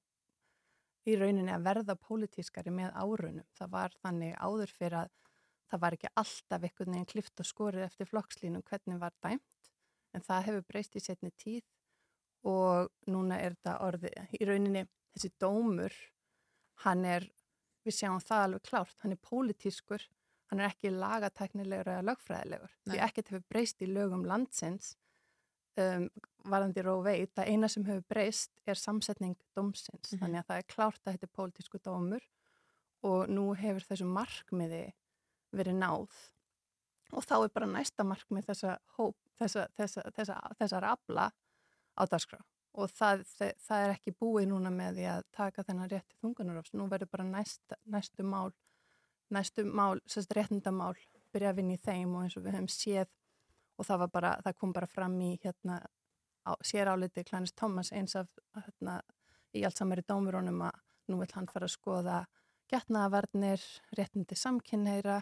í rauninni að verða pólitískari með árunum. Það var þannig áður fyrir að það var ekki alltaf einhvern veginn klift og skorið eftir flokkslínum hvernig var dæmt, en það hefur breyst í setni tíð og núna er þetta orðið í rauninni þessi dómur, hann er, við sjáum það alveg klárt, hann er pólitískur, hann er ekki lagatæknilegur eða lögfræðilegur. Því Nei. ekkert hefur breyst í lögum landsins um, varðandi róveit. Það eina sem hefur breyst er samsetning dómsins. Mhm. Þannig að það er klárt að þetta er pólitísku dómur og nú hefur þessu markmiði verið náð og þá er bara næsta markmið þessa hóp, þessa, þessa, þessa, afla á dagskrá og það, það, það er ekki búið núna með því að taka þennan rétt til þungunarofs. Nú verður bara næsta, næstu mál, næstu mál, sérst réttindamál, byrja að vinna í þeim og eins og við höfum séð og það bara, það kom bara fram í hérna, á, séráliti Klænis Thomas eins af hérna, í allt samari dómurónum að nú vil hann fara að skoða getnaðavarnir, réttindi samkynneira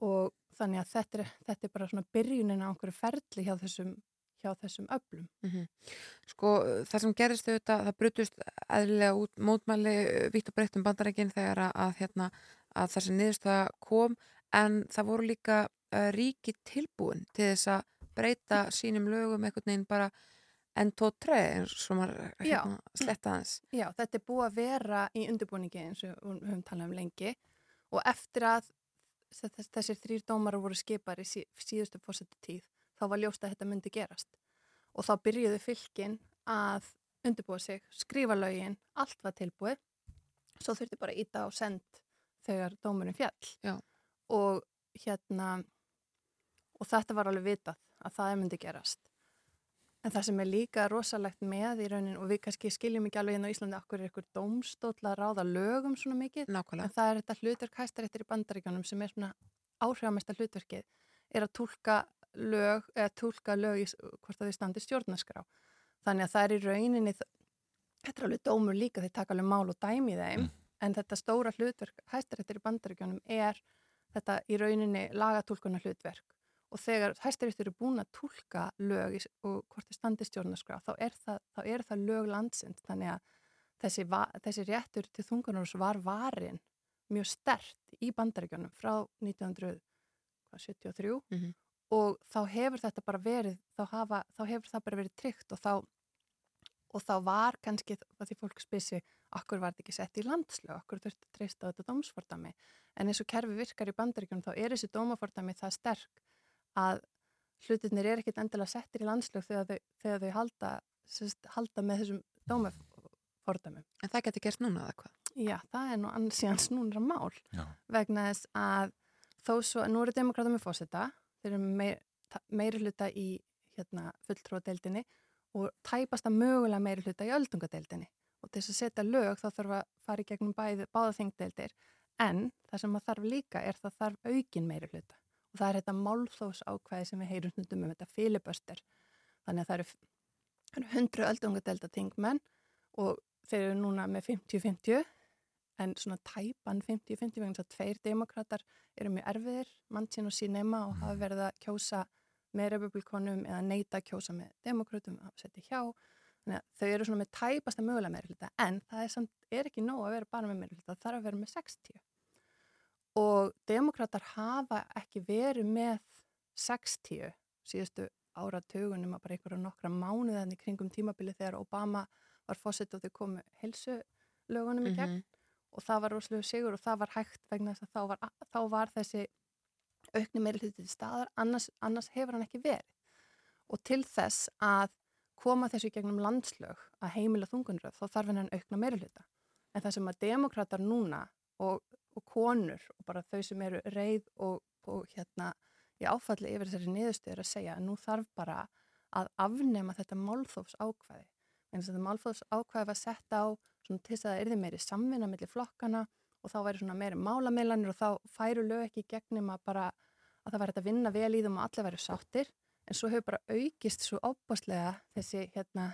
og þannig að þetta er, þetta er bara svona byrjunin á einhverju ferli hjá þessum, hjá þessum öflum. Mhm. Sko það sem gerist auðvitað, það brutust eðlilega út mótmæli vitt og breytt um bandarækinn þegar að, að, hérna, að þessi niðurstaða kom en það voru líka ríki tilbúin til þess að breyta sínum lögum einhvern veginn bara enn og maður Já. hérna, sletta aðeins. Já, þetta er búið að vera í undirbúningi eins og við höfum talað um lengi og eftir að þess, þessir þrýr dómar voru skipar í sí, síðustu fórsetu tíð þá var ljóst að þetta myndi gerast og þá byrjuðu fylkin að undirbúa sig, skrifa lögin, allt var tilbúið svo þurfti bara íta á send þegar dómurinn fjall Já. og hérna og þetta var alveg vitað að það myndi gerast En það sem er líka rosalegt með í raunin og við kannski skiljum ekki alveg inn á Íslandi okkur er ykkur dómstóll að ráða lögum svona mikið. Nákvæmlega. En það er þetta hlutverk hæstaréttir í bandaríkjónum sem er svona áhrifamesta hlutverkið er að tólka lög eða tólka lög í hvort að þau standi stjórnaskrá. Þannig að það er í rauninni, þetta er alveg dómur líka þeir taka alveg mál og dæmi í þeim en þetta stóra hlutverk hæstaréttir í bandaríkjónum er þetta í rauninni lagatúlkunar hlutverk og þegar hæstaréttur eru búin að tólka lög og hvort þið standi stjórnarskrá þá er það, þá er það lög landsins. Þannig að þessi, va- þessi réttur til þungunarús var varin mjög stert í bandaríkjónum frá 1973 Mhm. og þá hefur þetta bara verið þá, hafa, þá hefur það bara verið tryggt og þá, og þá var kannski því fólk spysi okkur var þetta ekki sett í landslög, okkur þurfti að treysta á þetta dómsfordami en eins og kerfi virkar í bandaríkjónum þá er þessi dómafordami það sterk að hlutirnir er ekkit endilega settir í landslög þegar þau, þegar þau halda, sest, halda með þessum dómafordamum. En það getur gerst núna eða hvað? Já, það er nú ansíðan snúnra mál Já. vegna þess að þó svo, nú eru demokrátum með fósita, þeir eru meir, meiri hluta í hérna, fulltróðadeildinni og tæpast að mögulega meiri hluta í öldungadeildinni og til þess að setja lög þá þarf að fara í gegnum bæði, báða þingdeildir en það sem að þarf líka er það þarf aukin meiri hluta og það er þetta málþós ákvæði sem við heyrum stundum um þetta filiböster þannig að það eru, 100 öldungadeilda þingmenn og þeir eru núna með 50-50 en svona tæpan 50-50 vegna þess að tveir demokrater eru mjög erfiðir, mannsinn og sínema og hafa verið að kjósa með republikonum eða neita að kjósa með demokratum að setja hjá. Þannig að þau eru svona með tæpasta mögulega meiri hluta en það er, samt, er ekki nóg að vera bara með meiri hluta, það þarf að vera með 60 og demokrater hafa ekki verið með 60 síðustu áratugunum að bara einhverja nokkra mánuðan í kringum tímabili þegar Obama var fósitt og þau komu helsölögunum í gegn og það var rosalega sigur og það var hægt vegna þess að þá var, þá var þessi aukni meiri hluti til staðar, annars, annars hefur hann ekki verið. Og til þess að koma þessu gegnum landslög að heimila þungunröð, þá þarf hennan aukna meiri hluta. En það sem að demokrater núna og, og konur og bara þau sem eru reið og, og hérna í áfalli yfir þessari niðurstöður að segja að nú þarf bara að afnema þetta málþófs ákvæði. En þetta málþófs ákvæði var sett á svona til þess að það erði meiri samvinna millir flokkana og þá væri svona meiri málameilanir og þá færu lög ekki gegnum að bara að það væri þetta vinna vel í þeim og allir væri sáttir en svo hefur bara aukist svo ábáslega þessi hérna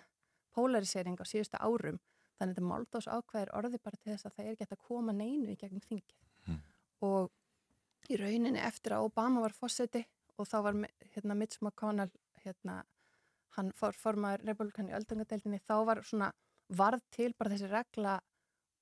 polarisering á síðustu árum þannig að þetta máldás ákvæðir orði bara til þess að það er hægt að koma neinu í gegnum þingið. Og í rauninni eftir að Obama var fósiti og þá var hérna Mitch McConnell hérna hann fór formaður republikan í öldungadeildinni þá var svona varð til bara þessi regla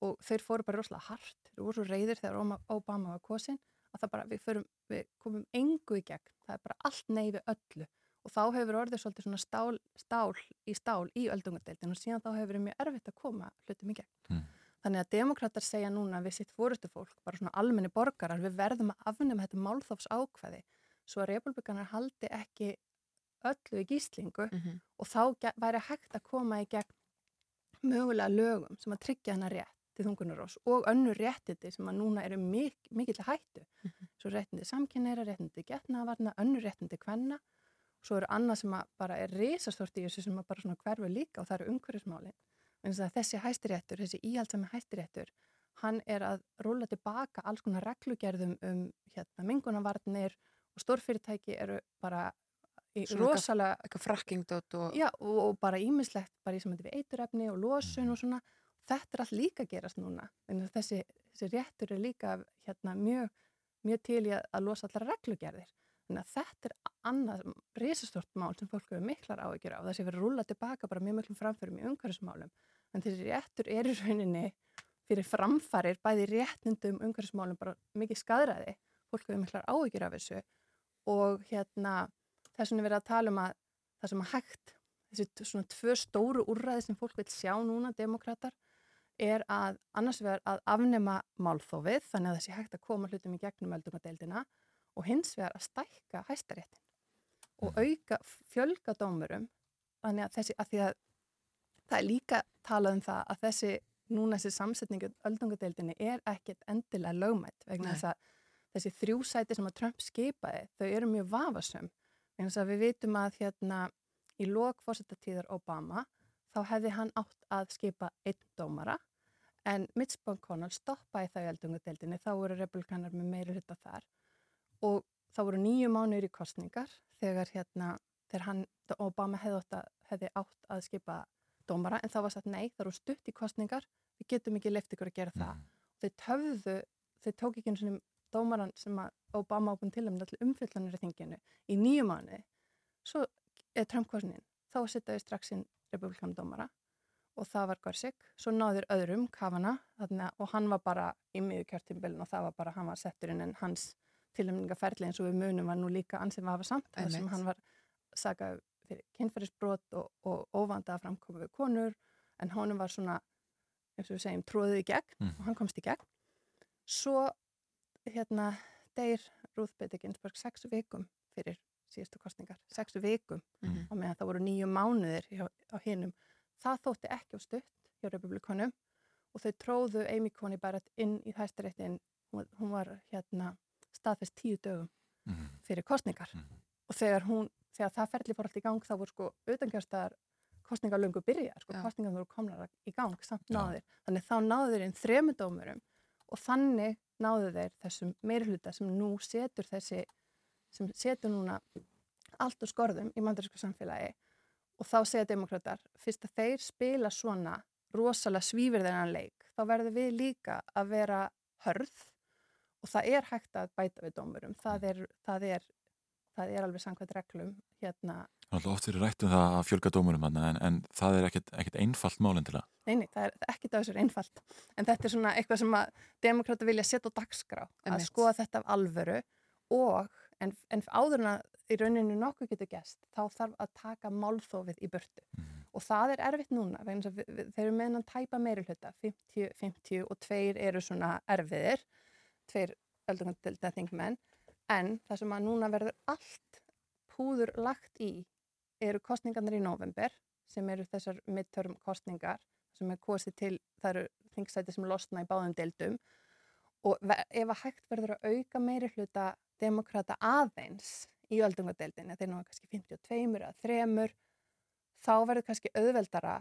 og þeir fóru bara rosalega hart, þeir voru reyðir þegar Obama var kosin að það bara, við, förum, við komum engu í gegn, það er bara allt nei við öllu og þá hefur orðið svolítið svona stál, stál í stál í öldungadeildin og síðan þá hefur verið mjög erfitt að koma hlutum í gegn. Mm. Þannig að demokrater segja núna við sitt fórustu fólk, bara svona almenni borgarar, við verðum að afnum þetta málþófs ákveði svo að republikanar haldi ekki öllu í gíslingu Mhm. og þá væri hægt að koma í gegn mögulega lögum sem að tryggja hana rétt til þungunarós og önnur réttindi sem að núna eru mik mikill hættu. Svo réttindi samkynneira, réttindi getnaðvarna, önnur réttindi kvenna. Svo eru annað sem bara er risastort í þessu sem bara svona hverfu líka og það eru umhverfismálin. Þessi hæstiréttur, þessi íhaldsami hæstiréttur, hann er að rúla tilbaka alls konar reglugerðum um hérna, mingunarvarnir og stórfyrirtæki eru bara í Svona rosalega eitthvað frakkingdót og Já, og, og bara ímislegt bara í þetta við eiturefni og losun og svona. Þetta er allt líka að gerast núna. Þessi, þessi réttur er líka hérna, mjög, mjög til í að, að losa allar reglugerðir þetta er annað risastort mál sem fólk hefur miklar áhyggjur á þessi verið rúla tilbaka bara mjög miklum framförum í umhverfismálum. En þessi réttur er í rauninni fyrir framfarir bæði réttindum umhverfismálum bara mikið skadræði fólk hefur miklar áhyggjur af þessu. Og hérna þess vegna er verið að tala um að það sem að hægt þessi svona tvö stóru úrræði sem fólk vil sjá núna, demokrater er að annars vegar að afnema málþófið, þannig að þessi hægt að koma hlutum í gegnum öldungadeildina og hins vegar að stækka hæstaréttin og auka, fjölga dómurum þannig að þessi, að því að það er líka talað um það að þessi, núna þessi samsetningu öldungadeildinni er ekkert endilega lögmætt vegna þess að þessi þrjú sæti sem að Trump skipaði, þau eru mjög vafasum vegna þess að við vitum að hérna í lok fórsetatíðar Obama þá hefði hann átt að skipa einn dómara en Mitch McConnell stoppaði það í eldungadeildinni, þá voru republikanar með meiri hluta þar og þá voru nýju mánuður í kostningar þegar hérna, þegar hann, Obama hefði átt að, hefði átt að skipa dómara en þá var satt nei, það eru stutt í kostningar, við getum ekki leift ykkur að gera það. Þau töfðu, þau tók ekki einu svona dómaran sem Obama ábúin til um umfyllanir í þinginu í nýju mánuði, svo er Trump kostnin, þá setjaði strax inn republikan dómara og það var Gorsik, svo náður öðrum Kavana og hann var bara í miður kjörtimbilin og það var bara, hann var settur inn en hans tilnæmningaferli eins og við munum var nú líka ansið vafa samt þar sem hann var sagað fyrir kynferðisbrot og, og óvanda að framkoma við konur en honum var svona, eins og við segjum, tróðið í gegn Mm. og hann komst í gegn. Svo hérna deyr Ruth Bader Ginsburg sex vikum fyrir síðustu kostningar, sex vikum Mhm. á meðan það voru nýju mánuðir hjá, á hinum. Það þótti ekki á stutt hjá republikonum og þau tróðu Amy Coney Barrett inn í hæstaréttin, hún, hún var hérna staðfest tíu dögum fyrir kostningar og þegar hún, þegar það ferli fór allt í gang þá voru sko auðvitaðkjörstaðar kostningalöngu byrjar, sko Já. kostningar voru komnar í gang samt náður, þannig þá náður þeir inn þremu dómurum og þannig náðu þeir þessum meirhluta sem nú setur þessi, sem setur núna allt úr skorðum í mandarísku samfélagi og þá segja demokrater, fyrst að þeir spila svona rosalega svífirðinan leik, þá verður við líka að vera hörð og það er hægt að bæta við dómurum, það er, það er, það er alveg samkvæmt reglum hérna, Það er alltaf oft fyrir rætt um það að fjölga dómurum en, en það er ekkert, ekkert einfalt málinn til að Nei, nei, það er ekki það þessu einfalt. En þetta er svona eitthvað sem að demokrata vilja setja á dagskrá, að skoða þetta af alvöru og, en, en áður en að í rauninu nokkuð getur gest, þá þarf að taka málþófið í burtu. Og það er erfitt núna, að við, við, þeir eru með hann tæpa meiri hluta, 50, 50 og tveir eru svona erfiðir, tveir öldungandelda þingmenn, en það sem að núna verður allt púður lagt í eru kostningarnir í november sem eru þessar midterm kostningar sem er kosið til, það eru þingsæti sem losna í báðum deildum. Og ef að hægt verður að auka meiri hluta demokrata aðeins í öldungadeildin, þeir nú kannski 52 eða 3, þá verður kannski auðveldara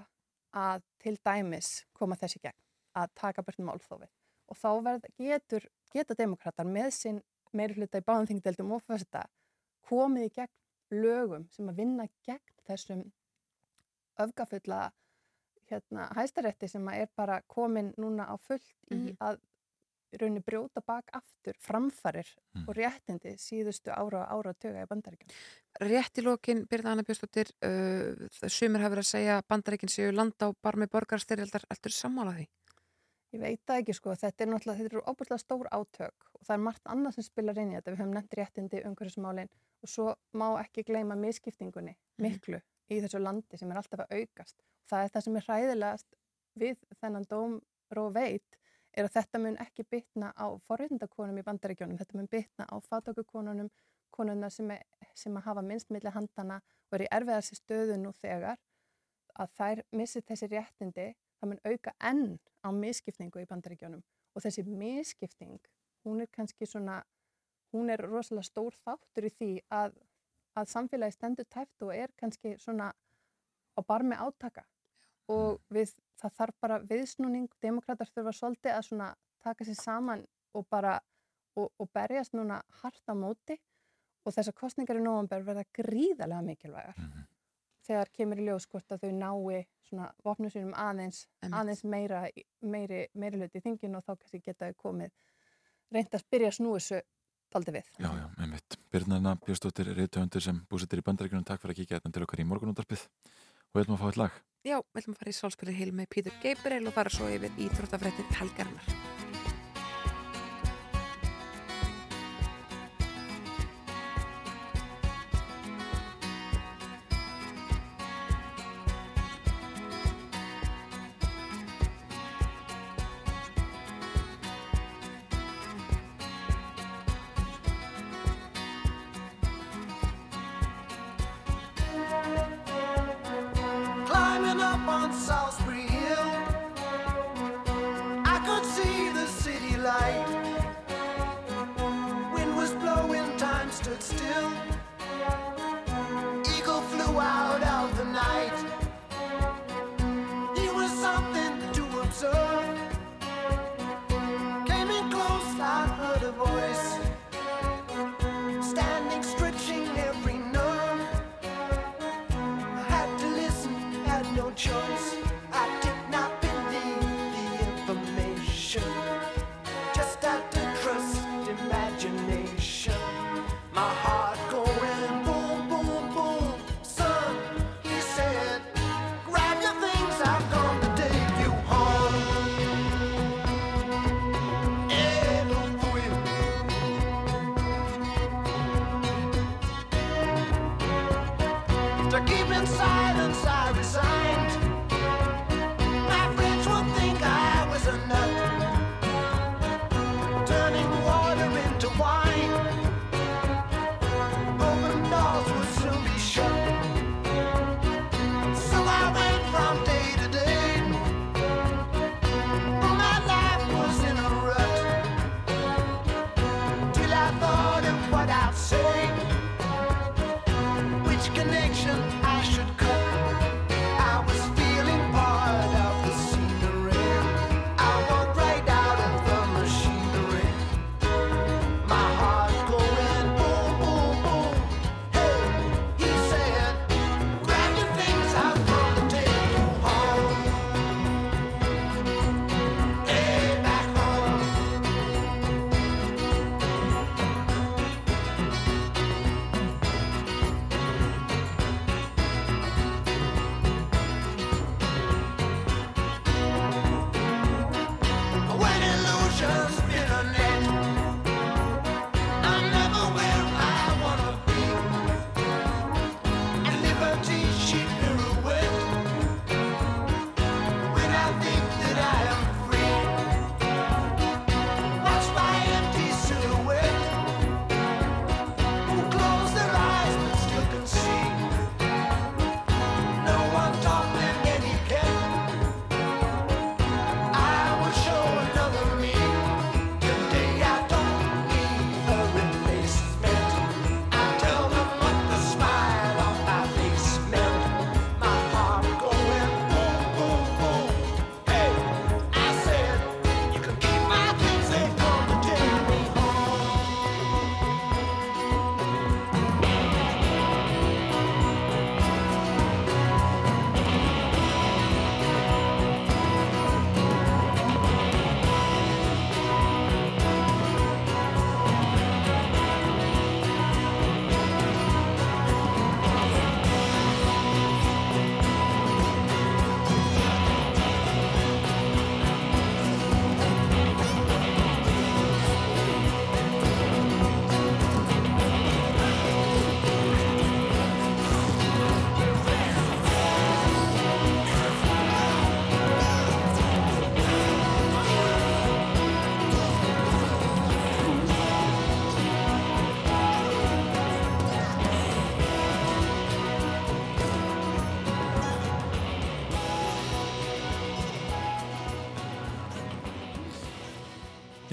að til dæmis koma þessi gegn, að taka burt málþófið og þá verð, getur, geta demokrater með sinn meiri hluta í báðum þingdeildum og fyrsta komið í gegn lögum sem að vinna gegn þessum öfgafulla hérna, hæstarétti sem að er bara komin núna á fullt í að í rauninni brjóta bak aftur framfarir og réttindi síðustu ára og ára töga í bandaríkjum. Rétt í lokin, Byrða Anna Björnsdóttir, uh, sumir hafa verið að segja að bandaríkin séu landa á barmi borgarstyrjaldar, alltur sammála því? Ég veit það ekki sko, þetta er náttúrulega, þetta eru óbúinlega stór átök og það er margt annað sem spilar inn í þetta. Við höfum nefnt réttindi, umhverfismálin og svo má ekki gleyma miskiptingunni miklu í þessu landi sem er alltaf að aukast. Það er það sem er hræðilegast við þennan dóm Ró veit er að þetta mun ekki bytna á forréttindakonum í bandaríkjónum, þetta mun bytna á fátökukonunum, konuna sem, er, sem að hafa minnst milli handana og er í erfiðarsi stöðu nú þegar að þær missi þessi réttindi, það mun auka enn á misskiptingu í bandaríkjónum og þessi misskipting, hún er kannski svona, hún er rosalega stór þáttur í því að, að samfélagi stendur tæft og er kannski svona á barmi átaka. Og við, það þarf bara viðsnúning, demokrater þurfa svolítið að svona taka sér saman og bara og, og berjast núna hart á móti. Og þessar kostningar í nóvambur verða gríðarlega mikilvægar þegar kemur í ljós hvort að þau nái svona vopnum sínum aðeins, aðeins meira, meiri, meiri hluti í þingin og þá kannski geta þau komið reynd að byrja að snúi þessu taldi við. Já, já, einmitt. Birnarna Björnstóttir, reytuhöndur sem búsettir í bandaríkunum, takk fyrir að kíkja þetta til okkar í morgunúndarpið og við ætlum að fá eitt lag. Já, við ætlum að fara í sálspilið heil með Pítur Gabriel og fara svo yfir í þróttafrættir helgarinnar.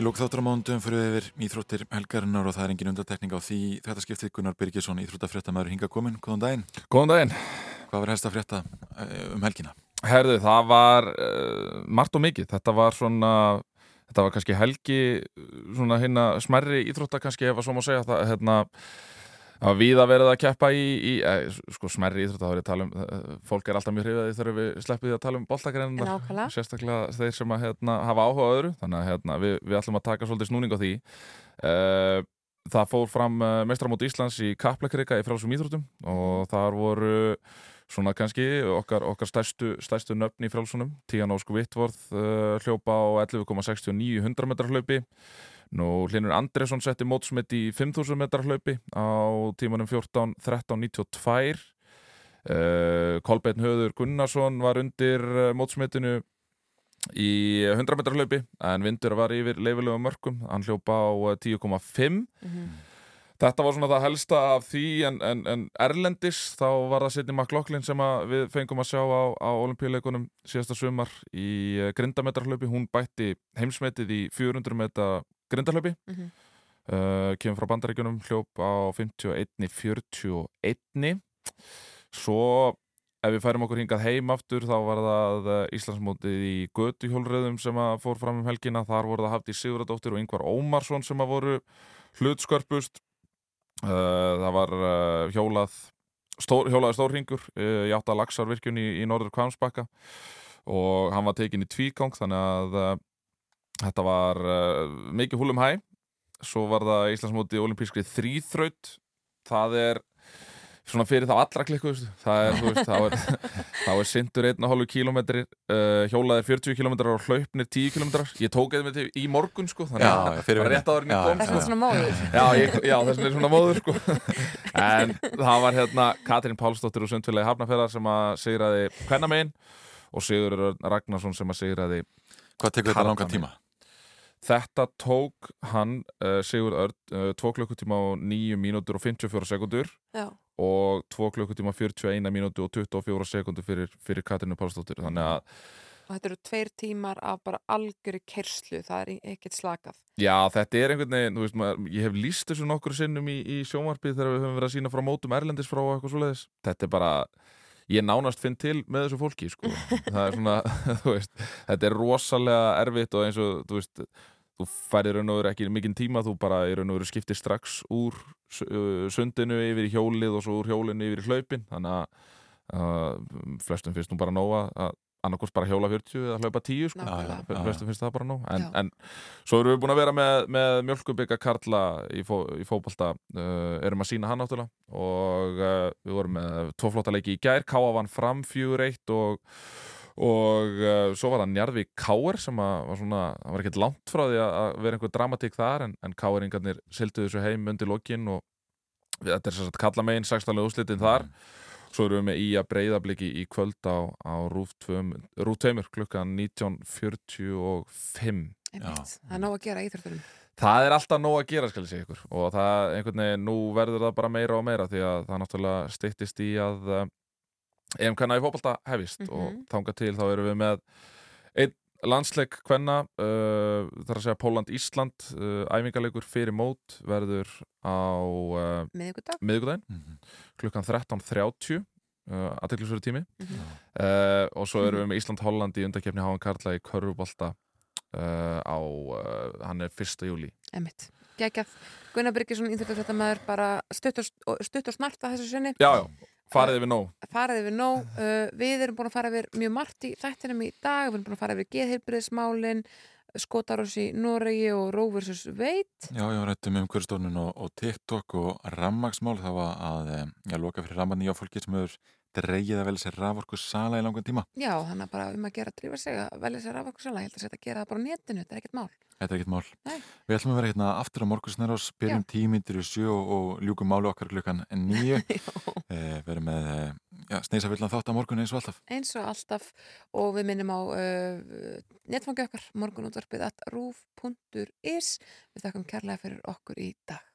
Í lók þáttur á mándum fyrir við yfir íþróttir helgarinnar og það er engin undartekning á því þetta skiptið Gunnar Birgisson, íþróttafréttamaður hinga komin, góðan daginn. Góðan daginn. Hvað var helst að frétta eh, um helgina? Herðu, það var uh, margt og mikið. Þetta var svona, þetta var kannski helgi, svona hérna smerri íþrótta kannski ef að svo má segja það, hérna, það var víða verið að keppa í, í eh, sko smerri íþrótta, það var ég að tala um, uh, fólk er alltaf mjög hrifið þegar við sleppum því að tala um Nákvæmlega. sérstaklega þeir sem að hérna, hafa áhuga öðru, þannig að hérna, við, við ætlum að taka svolítið snúning á því. Uh, það fór fram uh, mestramót Íslands í Kaplakrika í frálsum íþróttum. Og þar voru svona kannski okkar, okkar stærstu, stærstu nöfn í frálsunum Tían Ósk Vittvorð uh, hljópa á 11,69 100 metrar hlaupi Nú Hlinur Andresson setti mótsmet í 5000 metrar hlaupi á tímanum 14, 13, 92 uh, Kolbeinn Höður Gunnarsson var undir uh, mótsmetinu í 100 metrar hlaupi en vindur var yfir leifilegum mörgum hann hljópa á uh, 10,5 Þetta var svona það helsta af því en, en, en Erlendis þá var það Sidney McLaughlin sem við fengum að sjá á, á olimpíuleikunum síðasta sumar í eh, grindametrarhlaupi. Hún bætti heimsmetið í 400 metra grindahlaupi. Mhm. uh, kemur frá bandaríkjunum hljóp á 51-41. Svo ef við færum okkur hingað heim aftur þá var það eh, Íslandsmótið í götuhjólreðum sem að fór fram um helgina. Þar voru það Hafdís Siguradóttir og Yngvar Ómarsson sem að voru hlutskörpust. Uh, það var hjólað stór, hjólaði stórringur uh, í átta lagsarvirkjun í, í norður Kvamsbakka og hann var tekin í tvígang þannig að uh, þetta var uh, mikið húlum hæ svo var það Íslandsmóti olimpískri þrýþraut það er svona fyrir þá allra klikku það er, þú veist, þá er, þá er sindur 1,5 km uh, hjólaði 40 km og hlaupnir 10 km ég tók eða með til í morgun sko þannig að bara vinnu. rétt áður en ég Já, kom vegna svona móður. Já, ég, já þess vegna er svona móður sko. En það var hérna Katrín Pálsdóttir og Sundfélagi Hafnafjörðar sem að sigraði Kvennamegin og Sigur Ragnarsson sem að sigraði Hvað tekur þetta langan tíma? Þetta tók hann uh, Sigur Örd uh, 2 klukkutíma og 9 mínútur og 54 sekundur Já. og 2 klukkutíma 41 mínútur og 24 sekundur fyrir, fyrir Katrínu Pálsdóttir þannig að Og þetta eru tveir tímar af bara algjöru kerslu, það er ekkert slakað. Já, þetta er einhvern veginn, þú veist, maður, ég hef líst þessu nokkur sinnum í, í sjónvarpið þegar við höfum verið að sína frá mótum erlendis frá og eitthvað svoleiðis. Þetta er bara, ég nánast finn til með þessu fólki, sko. Það er svona, þú veist, þetta er rosalega erfitt og eins og, þú veist, þú færir raun og veru ekki mikinn tíma, þú bara í raun og veru skiptir strax úr sundinu yfir í hjólið og svo úr hjólinu yfir í hlaupin, þannig að uh, flestum finnst nú bara nóga að annarkvort bara hjóla 40 eða hlaupa 10 sko. Flestum finnst það bara nóg. En, en svo erum við búin að vera með, með mjölkubika Karla í, fó, í fótbolta uh, erum að sína hann náttúrulega. Og uh, við vorum með tvo flotta leiki í gær Káa vann fram 4-1 og og uh, svo var það Njarðvík Káer sem að var svona, það var ekkert langt frá því að að vera einhver dramatík þar en, en Káeringarnir sildu þessu heim undir lokin og þetta er sem sagt kalla megin 16. úrslitin þar svo erum við með í að breyðabliki í kvöld á, á Rúf 2 Rúf 2 klukkan 19.45 Einmitt. Það er nóg að gera í íþróttunum. Það er alltaf nóg að gera, skal ég segja ykkur og það, einhvern veginn, nú verður það bara meira og meira því að það náttúrulega styttist í að uh, EM Kvenna í fótbolta hefist Mhm. og þanga til þá erum við með einn landsleik Kvenna uh, þar að segja Póland-Ísland uh, æfingarleikur fyrir mót verður á uh, Miðvikudag. miðvikudaginn klukkan 13.30 uh, aðteklisverðu tími Mhm. uh, og svo erum við með Ísland-Holland í undakefni Háan Karla í Körfubolta uh, á, uh, hann er 1. júli Einmitt. Gægjað. Gunnar Byrgisson, íþróttafréttamaður, bara stutt og, og snart að þessu sinni. Já, já, farið yfir nóg Farið yfir nóg. Uh, við erum búin að fara yfir mjög margt í þættinum í dag. Við erum búin að fara yfir geðheilbriðismálin, skotarós í Noregi og vs. Wade. Já, já, rættum um hverjastofnun og, og TikTok og rammagsmál það var að eh, já, loka fyrir ramman nýja fólki sem hefur dreigið að velja sér raforku sala í langan tíma. Já, þannig að bara um að gera að drífa sig að velja sér afvökkusala. Ég held að að gera það bara á netinu, þetta er ekkert mál. Þetta er ekkert mál. Nei. Við ætlum að vera hérna aftur á morgunsnærás, byrjum tímyndir í sjö og, og ljúkum málu okkar klukkan nýju. eh, verum með eh, já, sneisa villan þátt á morgun eins og alltaf. eins og alltaf og við minnum á uh, netfangi okkar morgunútvarpið at rúf.is við þakkum kærlega fyrir okkur í dag